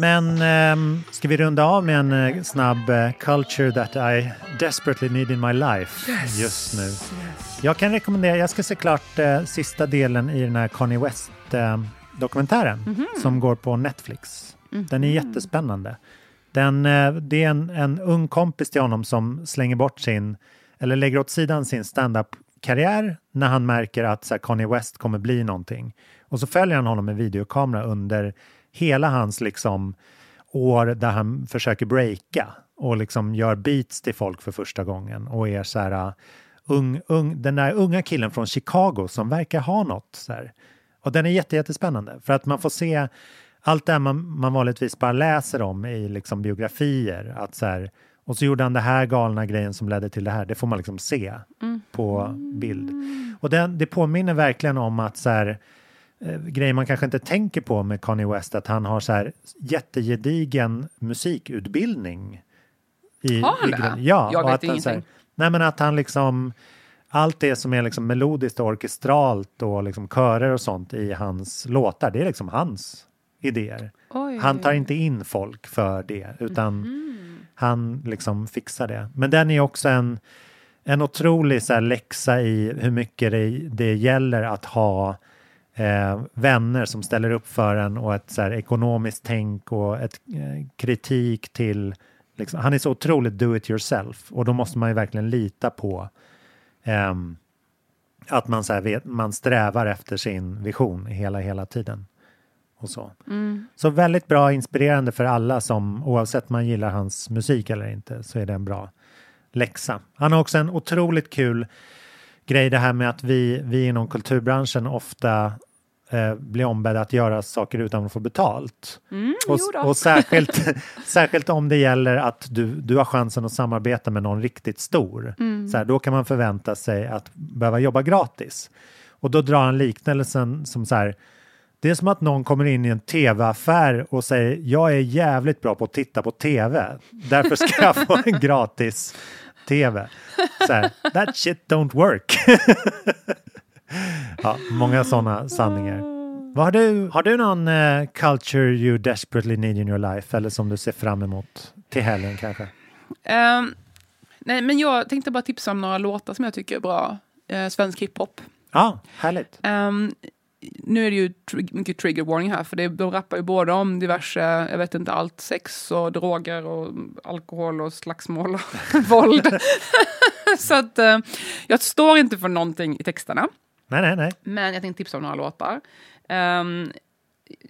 Speaker 5: Men ehm, ska vi runda av med en eh, snabb eh, culture that I desperately need in my life
Speaker 6: Yes.
Speaker 5: just nu. Jag kan rekommendera, jag ska se klart eh, sista delen i den här Kanye West-dokumentären
Speaker 6: Mhm.
Speaker 5: som går på Netflix. Den är jättespännande. Den, det är en, en ung kompis till honom som slänger bort sin, eller lägger åt sidan sin stand-up-karriär när han märker att så här, Kanye West kommer bli någonting. Och så följer han honom med videokamera under hela hans liksom, år där han försöker breaka och liksom gör beats till folk för första gången och är så här uh, ung, ung, den där unga killen från Chicago som verkar ha något. Så här. Och den är jätte, jättespännande för att man får se allt det man, man vanligtvis bara läser om i liksom biografier. Att så här, och så gjorde han det här galna grejen som ledde till det här. Det får man liksom se
Speaker 6: Mm.
Speaker 5: på bild. Och den, det påminner verkligen om att så här, grejer man kanske inte tänker på med Kanye West, att han har så här jättegedigen musikutbildning. I,
Speaker 6: Har han det?
Speaker 5: Ja.
Speaker 6: Jag vet
Speaker 5: att här-
Speaker 6: ingenting.
Speaker 5: Nej men att han liksom allt det som är liksom melodiskt och orkestralt och liksom körer och sånt i hans låtar, det är liksom hans idéer.
Speaker 6: Oj.
Speaker 5: Han tar inte in folk för det, utan
Speaker 6: Mhm.
Speaker 5: han liksom fixar det. Men den är också en, en otrolig så läxa i hur mycket det, det gäller att ha eh, vänner som ställer upp för en och ett så här, ekonomiskt tänk och ett eh, kritik till Liksom, han är så otroligt do it yourself och då måste man ju verkligen lita på ehm, att man, så här vet, man strävar efter sin vision hela, hela tiden. Och så.
Speaker 6: Mm.
Speaker 5: så väldigt bra inspirerande för alla som oavsett man gillar hans musik eller inte så är det en bra läxa. Han har också en otroligt kul grej det här med att vi, vi inom kulturbranschen ofta eh, blir ombedda att göra saker utan att få betalt.
Speaker 6: Mm,
Speaker 5: Och, och särskilt, särskilt om det gäller att du, du har chansen att samarbeta med någon riktigt stor.
Speaker 6: Mm.
Speaker 5: Så här, då kan man förvänta sig att behöva jobba gratis. Och då drar han liknelsen som så här, det är som att någon kommer in i en tv-affär och säger jag är jävligt bra på att titta på tv, därför ska jag få en gratis tv. Så här, that shit don't work. ja, många sådana sanningar. Vad har, du, har du någon eh, culture you desperately need in your life eller som du ser fram emot till helgen kanske?
Speaker 6: Ehm, nej, men jag tänkte bara tipsa om några låtar som jag tycker är bra. Uh, svensk hiphop.
Speaker 5: Ja, härligt.
Speaker 6: Ehm, nu är det ju tr- mycket trigger warning här, för det, de rappar ju både om diverse, jag vet inte allt, sex och droger och alkohol och slagsmål och våld. Så att eh, jag står inte för någonting i texterna.
Speaker 5: Nej, nej, nej.
Speaker 6: Men jag tänkte tipsa om några låtar. Ehm,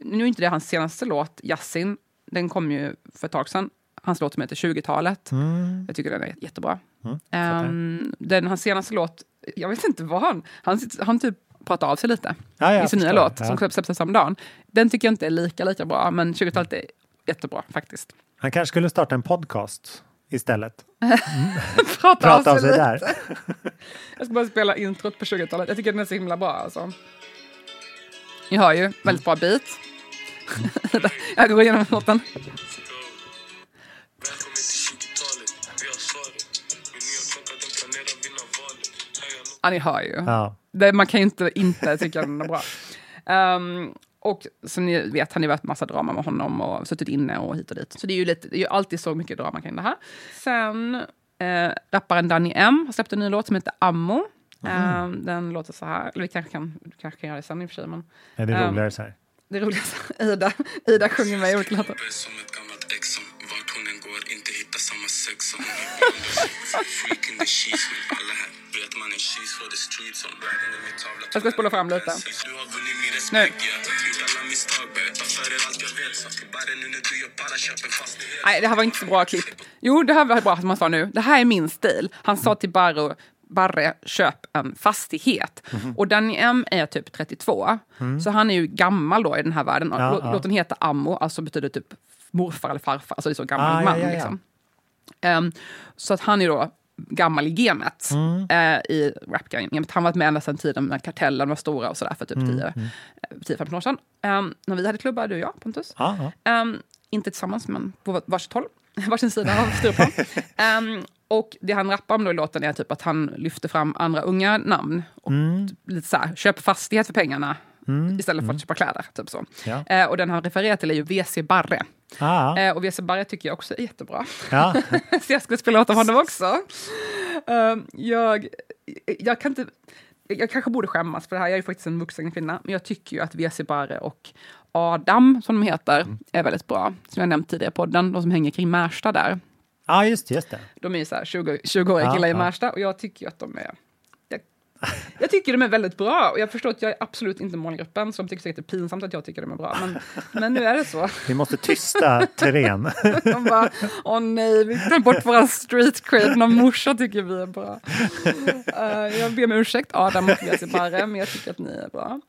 Speaker 6: nu är inte det hans senaste låt, Yasin. Den kom ju för ett tag sedan. Hans låt som heter 20-talet.
Speaker 5: Mm.
Speaker 6: Jag tycker den är jättebra.
Speaker 5: Mm,
Speaker 6: Ehm, den, hans senaste låt, jag vet inte vad han... Han, han typ pratar av sig lite
Speaker 5: Ja, jag
Speaker 6: i sin nya låt
Speaker 5: Ja.
Speaker 6: som släpptes samma dag. Den tycker jag inte är lika, lika bra, men 20-talet är jättebra faktiskt.
Speaker 5: Han kanske skulle starta en podcast istället.
Speaker 6: Prata,
Speaker 5: Prata
Speaker 6: av sig
Speaker 5: sig där.
Speaker 6: lite. jag ska bara spela introt på 20-talet. Jag tycker den är så himla bra alltså. Ni hör ju, väldigt bra beat. jag går igenom låten. Ja, ni hör ju.
Speaker 5: Ja.
Speaker 6: Det, man kan ju inte inte tycka den är bra. Ehm, och som ni vet har ni varit massa drama med honom och suttit inne och hit och dit. Så det är ju, lite, det är ju alltid så mycket drama kring det här. Sen eh, rapparen Danny M har släppt en ny låt som heter Ammo. Ehm, den låter så här, eller vi kanske kan, kanske kan göra det sen i och för sig. Men,
Speaker 5: Är det
Speaker 6: ehm,
Speaker 5: roligare så här?
Speaker 6: det är roligt. Ida, Ida sjunger med i olika låtar. Jag ska spola fram lite. Nu. Nej, det här var inte så bra klipp. Jo, det här var bra som han sa nu. Det här är min stil. Han sa till Barro, Barre, köp en fastighet.
Speaker 5: Mhm.
Speaker 6: Och Danny M är typ 32.
Speaker 5: Mm.
Speaker 6: Så han är ju gammal då i den här världen.
Speaker 5: Ja,
Speaker 6: Lå-
Speaker 5: ja.
Speaker 6: Låten heter Ammo, alltså betyder typ morfar eller farfar. Alltså det är så gammal
Speaker 5: Ah, ja,
Speaker 6: man.
Speaker 5: ja, ja.
Speaker 6: Liksom. Ehm, så att han är då gammal i gamet
Speaker 5: Mm.
Speaker 6: eh, i rapgamet. Han varit med ända sedan tiden när kartellen var stora och sådär för typ
Speaker 5: Mm,
Speaker 6: 10
Speaker 5: mm.
Speaker 6: 10-15 år sedan. Um, när vi hade klubbar, du och jag, Pontus. Ehm, inte tillsammans, men på var- varsitt håll. Varsin sida av Stureplan. um, och det han rappar om då i låten är typ att han lyfter fram andra unga namn. Och
Speaker 5: Mm.
Speaker 6: lite så här, köp fastighet för pengarna
Speaker 5: Mm.
Speaker 6: istället för att köpa kläder. Typ så.
Speaker 5: Ja.
Speaker 6: Eh, och den han refererar till är ju WC Barre.
Speaker 5: Ah,
Speaker 6: Eh, och WC Barre tycker jag också är jättebra.
Speaker 5: ja.
Speaker 6: så jag skulle spela av honom också. Ehm, jag, jag kan inte... Jag kanske borde skämmas för det här, jag är ju faktiskt en vuxen kvinna. Men jag tycker ju att WC Barre och Adam, som de heter, är väldigt bra. Som jag nämnt tidigare i podden, de som hänger kring Märsta där.
Speaker 5: Ja, just, just det.
Speaker 6: De är ju så här 20, 20-åriga
Speaker 5: Ja,
Speaker 6: killar i. Märsta och jag tycker ju att de är... Jag, tycker de är väldigt bra och jag förstår att jag är absolut inte målgruppen så de tycker säkert det är pinsamt att jag tycker de är bra. Men, men nu är det så.
Speaker 5: Vi måste tysta Terén.
Speaker 6: De bara, åh nej, vi tar bort våra street cred, någon morsa tycker vi är bra. Eh, jag ber om ursäkt Adam och Jesse men jag tycker att ni är bra.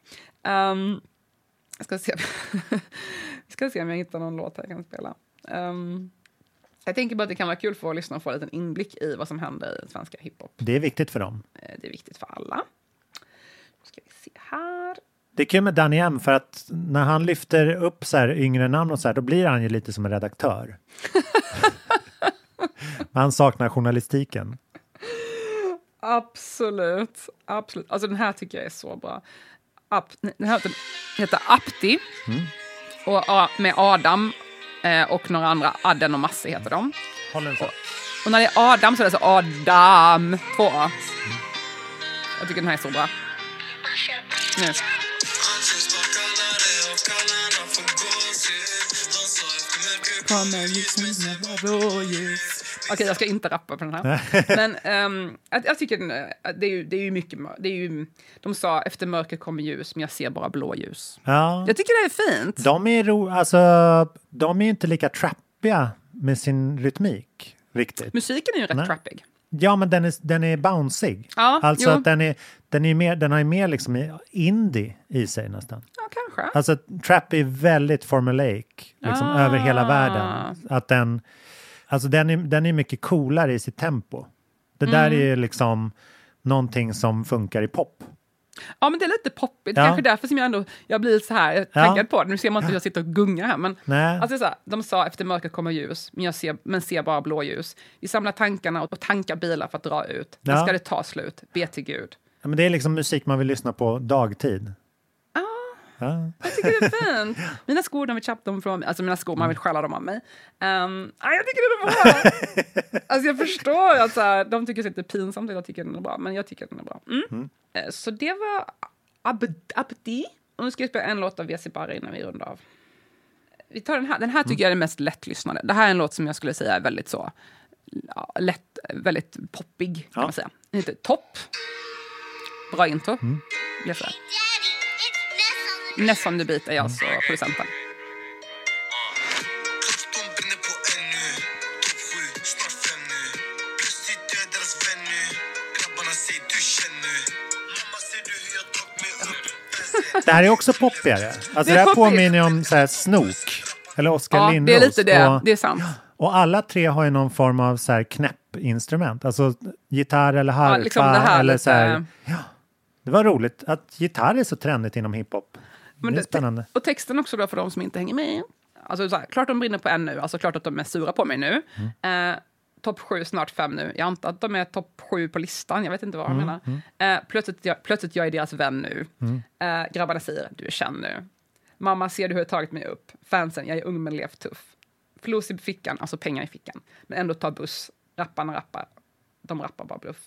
Speaker 6: Ehm, Jag ska se. jag ska se om jag hittar någon låt här jag kan spela. Um, jag tänker bara att det kan vara kul för att lyssna och få en liten inblick i vad som händer i den svenska hiphop.
Speaker 5: Det är viktigt för dem.
Speaker 6: Eh, Det är viktigt för alla. Nu ska vi se här.
Speaker 5: Det är kul med Danny M för att när han lyfter upp så här yngre namn och så här, då blir han ju lite som en redaktör. Han saknar journalistiken.
Speaker 6: Absolut. Absolut. Alltså den här tycker jag är så bra. Ap, den här heter, Apti.
Speaker 5: Mm.
Speaker 6: Och, med Adam och några andra. Adden och Masse heter de.
Speaker 5: Så.
Speaker 6: Och när det är Adam så är det så Adam. Två A. Jag tycker den här är så bra. Nu. Okej, jag ska inte rappa på den här. Men ehm, jag, jag tycker den, är- det är, ju, det är ju mycket det är ju, De sa efter mörker kommer ljus, men jag ser bara blåljus.
Speaker 5: Ja.
Speaker 6: Jag tycker det är fint.
Speaker 5: De är, ro, alltså, de är ju inte lika trappiga med sin rytmik riktigt.
Speaker 6: Musiken är ju rätt
Speaker 5: Nej.
Speaker 6: trappig.
Speaker 5: Ja, men den är, den är bounceig.
Speaker 6: Ja,
Speaker 5: alltså
Speaker 6: jo.
Speaker 5: att den, är, den, är mer, den har ju mer liksom indie i sig nästan.
Speaker 6: Ja, kanske.
Speaker 5: Alltså trap är väldigt formulaic liksom,
Speaker 6: Ah.
Speaker 5: över hela världen. Att den, alltså den, är, den är mycket coolare i sitt tempo. Det där
Speaker 6: Mm.
Speaker 5: är ju liksom någonting som funkar i pop.
Speaker 6: Ja, men det är lite poppigt.
Speaker 5: Ja.
Speaker 6: Kanske därför som jag ändå jag blir så här
Speaker 5: Ja.
Speaker 6: taggad på det. Nu ser man inte hur jag sitter och gungar här. Men
Speaker 5: Nej.
Speaker 6: alltså, så här, de sa efter mörkret kommer ljus, men jag ser, men ser bara blåljus. Vi samlar tankarna och tankar bilar för att dra ut.
Speaker 5: Ja.
Speaker 6: ska det ta slut, be till Gud.
Speaker 5: Ja, men det är liksom musik man vill lyssna på dagtid. Ja.
Speaker 6: Jag tycker det är fint. Mina skor, de vill köpa dem från mig. Alltså mina skor, man vill stjäla dem av mig. Um, ah, jag tycker det är bra. alltså jag förstår att så här, de tycker att det är pinsamt att jag tycker den är bra, men jag tycker den är bra. Mm. Eh, Så det var Ab- Abdi. Och nu ska jag spela en låt av Vesi Barre innan vi rundar av. Vi tar den här. Den här tycker jag är den mest lättlyssnade. Det här är en låt som jag skulle säga är väldigt så lätt, väldigt poppig kan
Speaker 5: Ja.
Speaker 6: man säga. Den heter Topp. Bra intro.
Speaker 5: Mm.
Speaker 6: On the beat är alltså producenten.
Speaker 5: Det här är också poppigare. Alltså
Speaker 6: Det
Speaker 5: det,
Speaker 6: är
Speaker 5: här påminner om så här Snook. Eller Oskar
Speaker 6: Ja,
Speaker 5: Lindros.
Speaker 6: det är lite det.
Speaker 5: Och,
Speaker 6: Det är sant.
Speaker 5: och alla tre har ju någon form av så här knäppinstrument. Alltså gitarr eller harpa.
Speaker 6: Ja, liksom
Speaker 5: eller
Speaker 6: lite-
Speaker 5: så här. Ja, det var roligt att gitarr är så trendigt inom hiphop.
Speaker 6: Men
Speaker 5: det är spännande.
Speaker 6: Och texten också då för de som inte hänger med. Alltså så här, klart de brinner på en nu, alltså klart att de är sura på mig nu.
Speaker 5: Mm.
Speaker 6: Eh, topp sju, snart fem nu. Jag antar att de är topp sju på listan, jag vet inte vad de
Speaker 5: Mm,
Speaker 6: menar. Eh, plötsligt, jag, plötsligt jag är deras vän nu.
Speaker 5: Mm.
Speaker 6: Eh, grabbarna säger, du är känd nu. Mamma, ser du hur jag tagit mig upp? Fansen, jag är ung men levt tuff. Flos i fickan, alltså pengar i fickan. Men ändå tar buss. Rapparna rappar. De rappar bara bluff.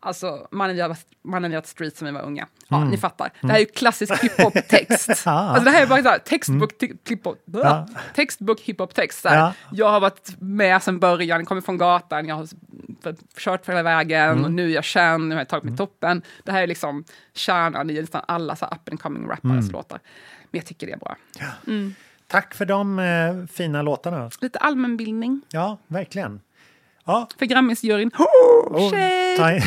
Speaker 6: Alltså, mannen har, mannen har varit street som vi var unga. Ja,
Speaker 5: Mm.
Speaker 6: ni fattar. Det här är ju klassisk hiphop-text.
Speaker 5: Ja.
Speaker 6: alltså, det här är bara så här, textbook, mm. hiphop,
Speaker 5: Ja.
Speaker 6: textbook hiphop-text. så här.
Speaker 5: Ja.
Speaker 6: Jag har varit med sedan början, kommer från gatan, jag har kört hela vägen
Speaker 5: Mm.
Speaker 6: och nu är jag känd, nu har jag tagit mig toppen. Det här är liksom kärnan i nästan alla så up and coming rappares
Speaker 5: Mm.
Speaker 6: låtar. Men jag tycker det är bra. Mm.
Speaker 5: Tack för de eh, fina låtarna.
Speaker 6: Lite allmänbildning
Speaker 5: Ja, verkligen. Ja,
Speaker 6: för Grammisjuryn.
Speaker 5: och
Speaker 6: Shade!
Speaker 5: ta, in,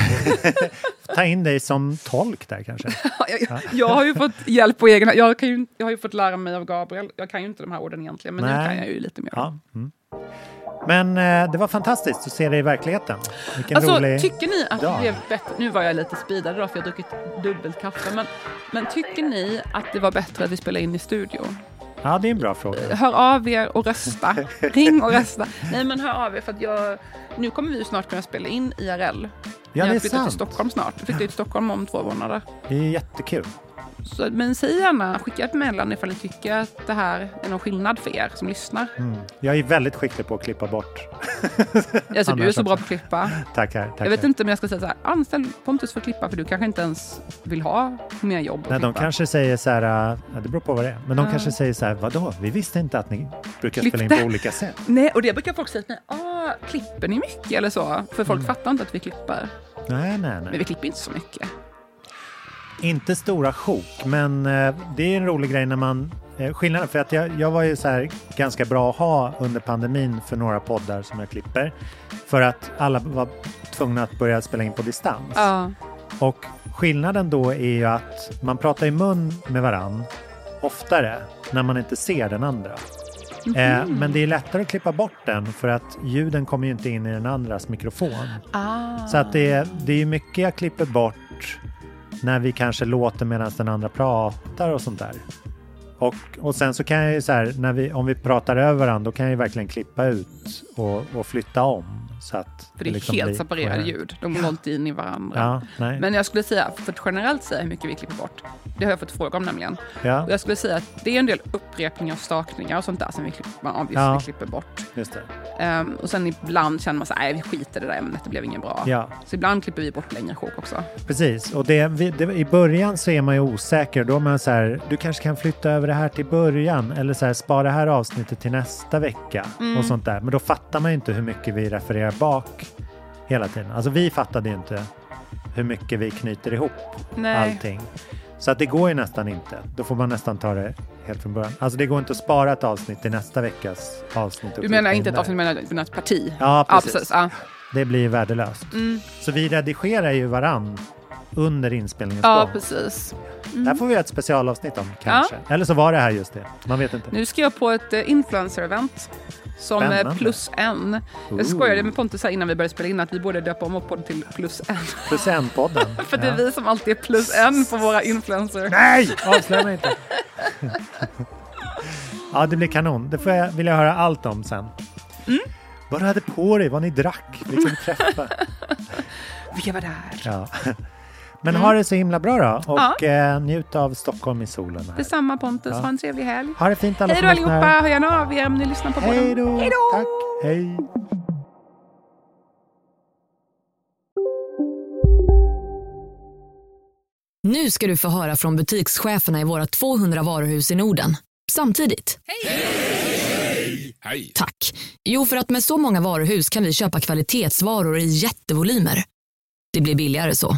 Speaker 5: ta in dig som tolk där kanske.
Speaker 6: jag, jag har ju fått hjälp på egen jag, kan ju, jag har ju fått lära mig av Gabriel. Jag kan ju inte de här orden egentligen, men nu
Speaker 5: Nej.
Speaker 6: kan jag ju lite mer.
Speaker 5: Ja. Mm. Men eh, det var fantastiskt att se dig i verkligheten. Vilken
Speaker 6: Alltså,
Speaker 5: rolig
Speaker 6: tycker ni att
Speaker 5: dag.
Speaker 6: det blev bättre? Nu var jag lite speedad idag för jag har druckit dubbelt kaffe. Men, men tycker ni att det var bättre att vi spelade in i studion?
Speaker 5: Ja, det är en bra fråga.
Speaker 6: Hör av er och rösta. Ring och rösta. Nej, men hör av er för att jag... Nu kommer vi ju snart kunna spela in IRL.
Speaker 5: Ja,
Speaker 6: jag
Speaker 5: det är
Speaker 6: flyttar till
Speaker 5: sant.
Speaker 6: Stockholm snart. Jag flyttar till Stockholm om två månader.
Speaker 5: Det är jättekul.
Speaker 6: Så, men säg gärna, skicka ett meddelande ifall ni tycker att det här är någon skillnad för er som lyssnar.
Speaker 5: Mm. Jag är väldigt skicklig på att klippa bort.
Speaker 6: Alltså, du är så bra på att klippa.
Speaker 5: Tackar. tackar.
Speaker 6: Jag vet inte om jag ska säga så här, anställ Pontus för att klippa för du kanske inte ens vill ha mer jobb.
Speaker 5: Nej, de kanske säger så här, äh, ja, det beror på vad det är, men de
Speaker 6: Ja.
Speaker 5: kanske säger så här, vadå, vi visste inte att ni brukar
Speaker 6: Klippte.
Speaker 5: spela in på olika sätt.
Speaker 6: Nej, och det brukar folk säga till mig, ah, klipper ni mycket eller så? För folk
Speaker 5: Mm.
Speaker 6: fattar inte att vi klipper.
Speaker 5: Nej, nej,
Speaker 6: Men
Speaker 5: nej.
Speaker 6: vi klipper inte så mycket.
Speaker 5: Inte stora sjok, men eh, det är en rolig grej när man... Eh, skillnaden, för att jag, jag var ju så här ganska bra att ha under pandemin för några poddar som jag klipper. För att alla var tvungna att börja spela in på distans.
Speaker 6: Ja.
Speaker 5: Och skillnaden då är ju att man pratar i mun med varann oftare när man inte ser den andra.
Speaker 6: Mhm.
Speaker 5: Eh, men det är lättare att klippa bort den för att ljuden kommer ju inte in i den andras mikrofon.
Speaker 6: Ah.
Speaker 5: Så att det, är- det är mycket jag klipper bort när vi kanske låter medan den andra pratar och sånt där. Och, och sen så kan jag ju så här, när vi, om vi pratar över varandra, då kan jag ju verkligen klippa ut och, och flytta om. Så att
Speaker 6: För det är
Speaker 5: liksom
Speaker 6: helt
Speaker 5: blir
Speaker 6: separerade ljud. De går inte in i varandra.
Speaker 5: Ja.
Speaker 6: Men jag skulle säga, för att generellt säga hur mycket vi klipper bort, det har jag fått fråga om nämligen.
Speaker 5: Ja.
Speaker 6: Och jag skulle säga att det är en del upprepningar och stakningar och sånt där som vi klipper, man
Speaker 5: Ja.
Speaker 6: klipper bort.
Speaker 5: Just.
Speaker 6: Ehm, och sen ibland känner man så nej vi skiter i det där ämnet, det blev inget bra.
Speaker 5: Ja.
Speaker 6: Så ibland klipper vi bort längre sjok också.
Speaker 5: Precis, och det, vi- det, i början så är man ju osäker. Då är man så här, du kanske kan flytta över det här till början eller så här, spara det här avsnittet till nästa vecka
Speaker 6: Mm.
Speaker 5: och sånt där. Men då fattar man ju inte hur mycket vi refererar bak hela tiden. Alltså vi fattade ju inte hur mycket vi knyter ihop
Speaker 6: Nej.
Speaker 5: allting. Så att det går ju nästan inte. Då får man nästan ta det helt från början. Alltså det går inte att spara ett avsnitt till nästa veckas avsnitt.
Speaker 6: Du menar inte ett
Speaker 5: där.
Speaker 6: avsnitt, du menar- ett parti?
Speaker 5: Ja, precis.
Speaker 6: Ja,
Speaker 5: Det blir värdelöst.
Speaker 6: Mm.
Speaker 5: Så vi redigerar ju varann under inspelningens
Speaker 6: Ja,
Speaker 5: gång.
Speaker 6: precis.
Speaker 5: Det här får vi ett specialavsnitt om kanske. Eller så var det här just det. Man vet inte.
Speaker 6: Nu ska jag på ett eh, influencer-event som
Speaker 5: Spännande.
Speaker 6: eh, plus en.
Speaker 5: Ooh.
Speaker 6: Jag skojade med Pontus innan vi började spela in att vi borde döpa om vår podd till plus en.
Speaker 5: Plus en-podden.
Speaker 6: För det är vi som alltid är plus en på våra influencers.
Speaker 5: Nej! Avslöja mig inte. ja, det blir kanon. Det får jag, vill jag höra allt om sen.
Speaker 6: Mm.
Speaker 5: Vad du hade på dig, vad ni drack, vilken träffa.
Speaker 6: Vilka var där?
Speaker 5: Ja. Men ha det så himla bra då och
Speaker 6: Mm. Ja.
Speaker 5: eh, njut av Stockholm i solen. Här.
Speaker 6: Detsamma Pontus,
Speaker 5: Ja.
Speaker 6: ha en trevlig helg.
Speaker 5: Ha det fint alla
Speaker 6: Hej då allihopa, hör gärna av er om ni lyssnar på
Speaker 5: Hej
Speaker 6: podden.
Speaker 5: då!
Speaker 6: Hej då!
Speaker 5: Tack, hej!
Speaker 12: Nu ska du få höra från butikscheferna i våra 200 varuhus i Norden. Samtidigt.
Speaker 11: Hej!
Speaker 12: Tack. Jo, för att med så många varuhus kan vi köpa kvalitetsvaror i jättevolymer. Det blir billigare så.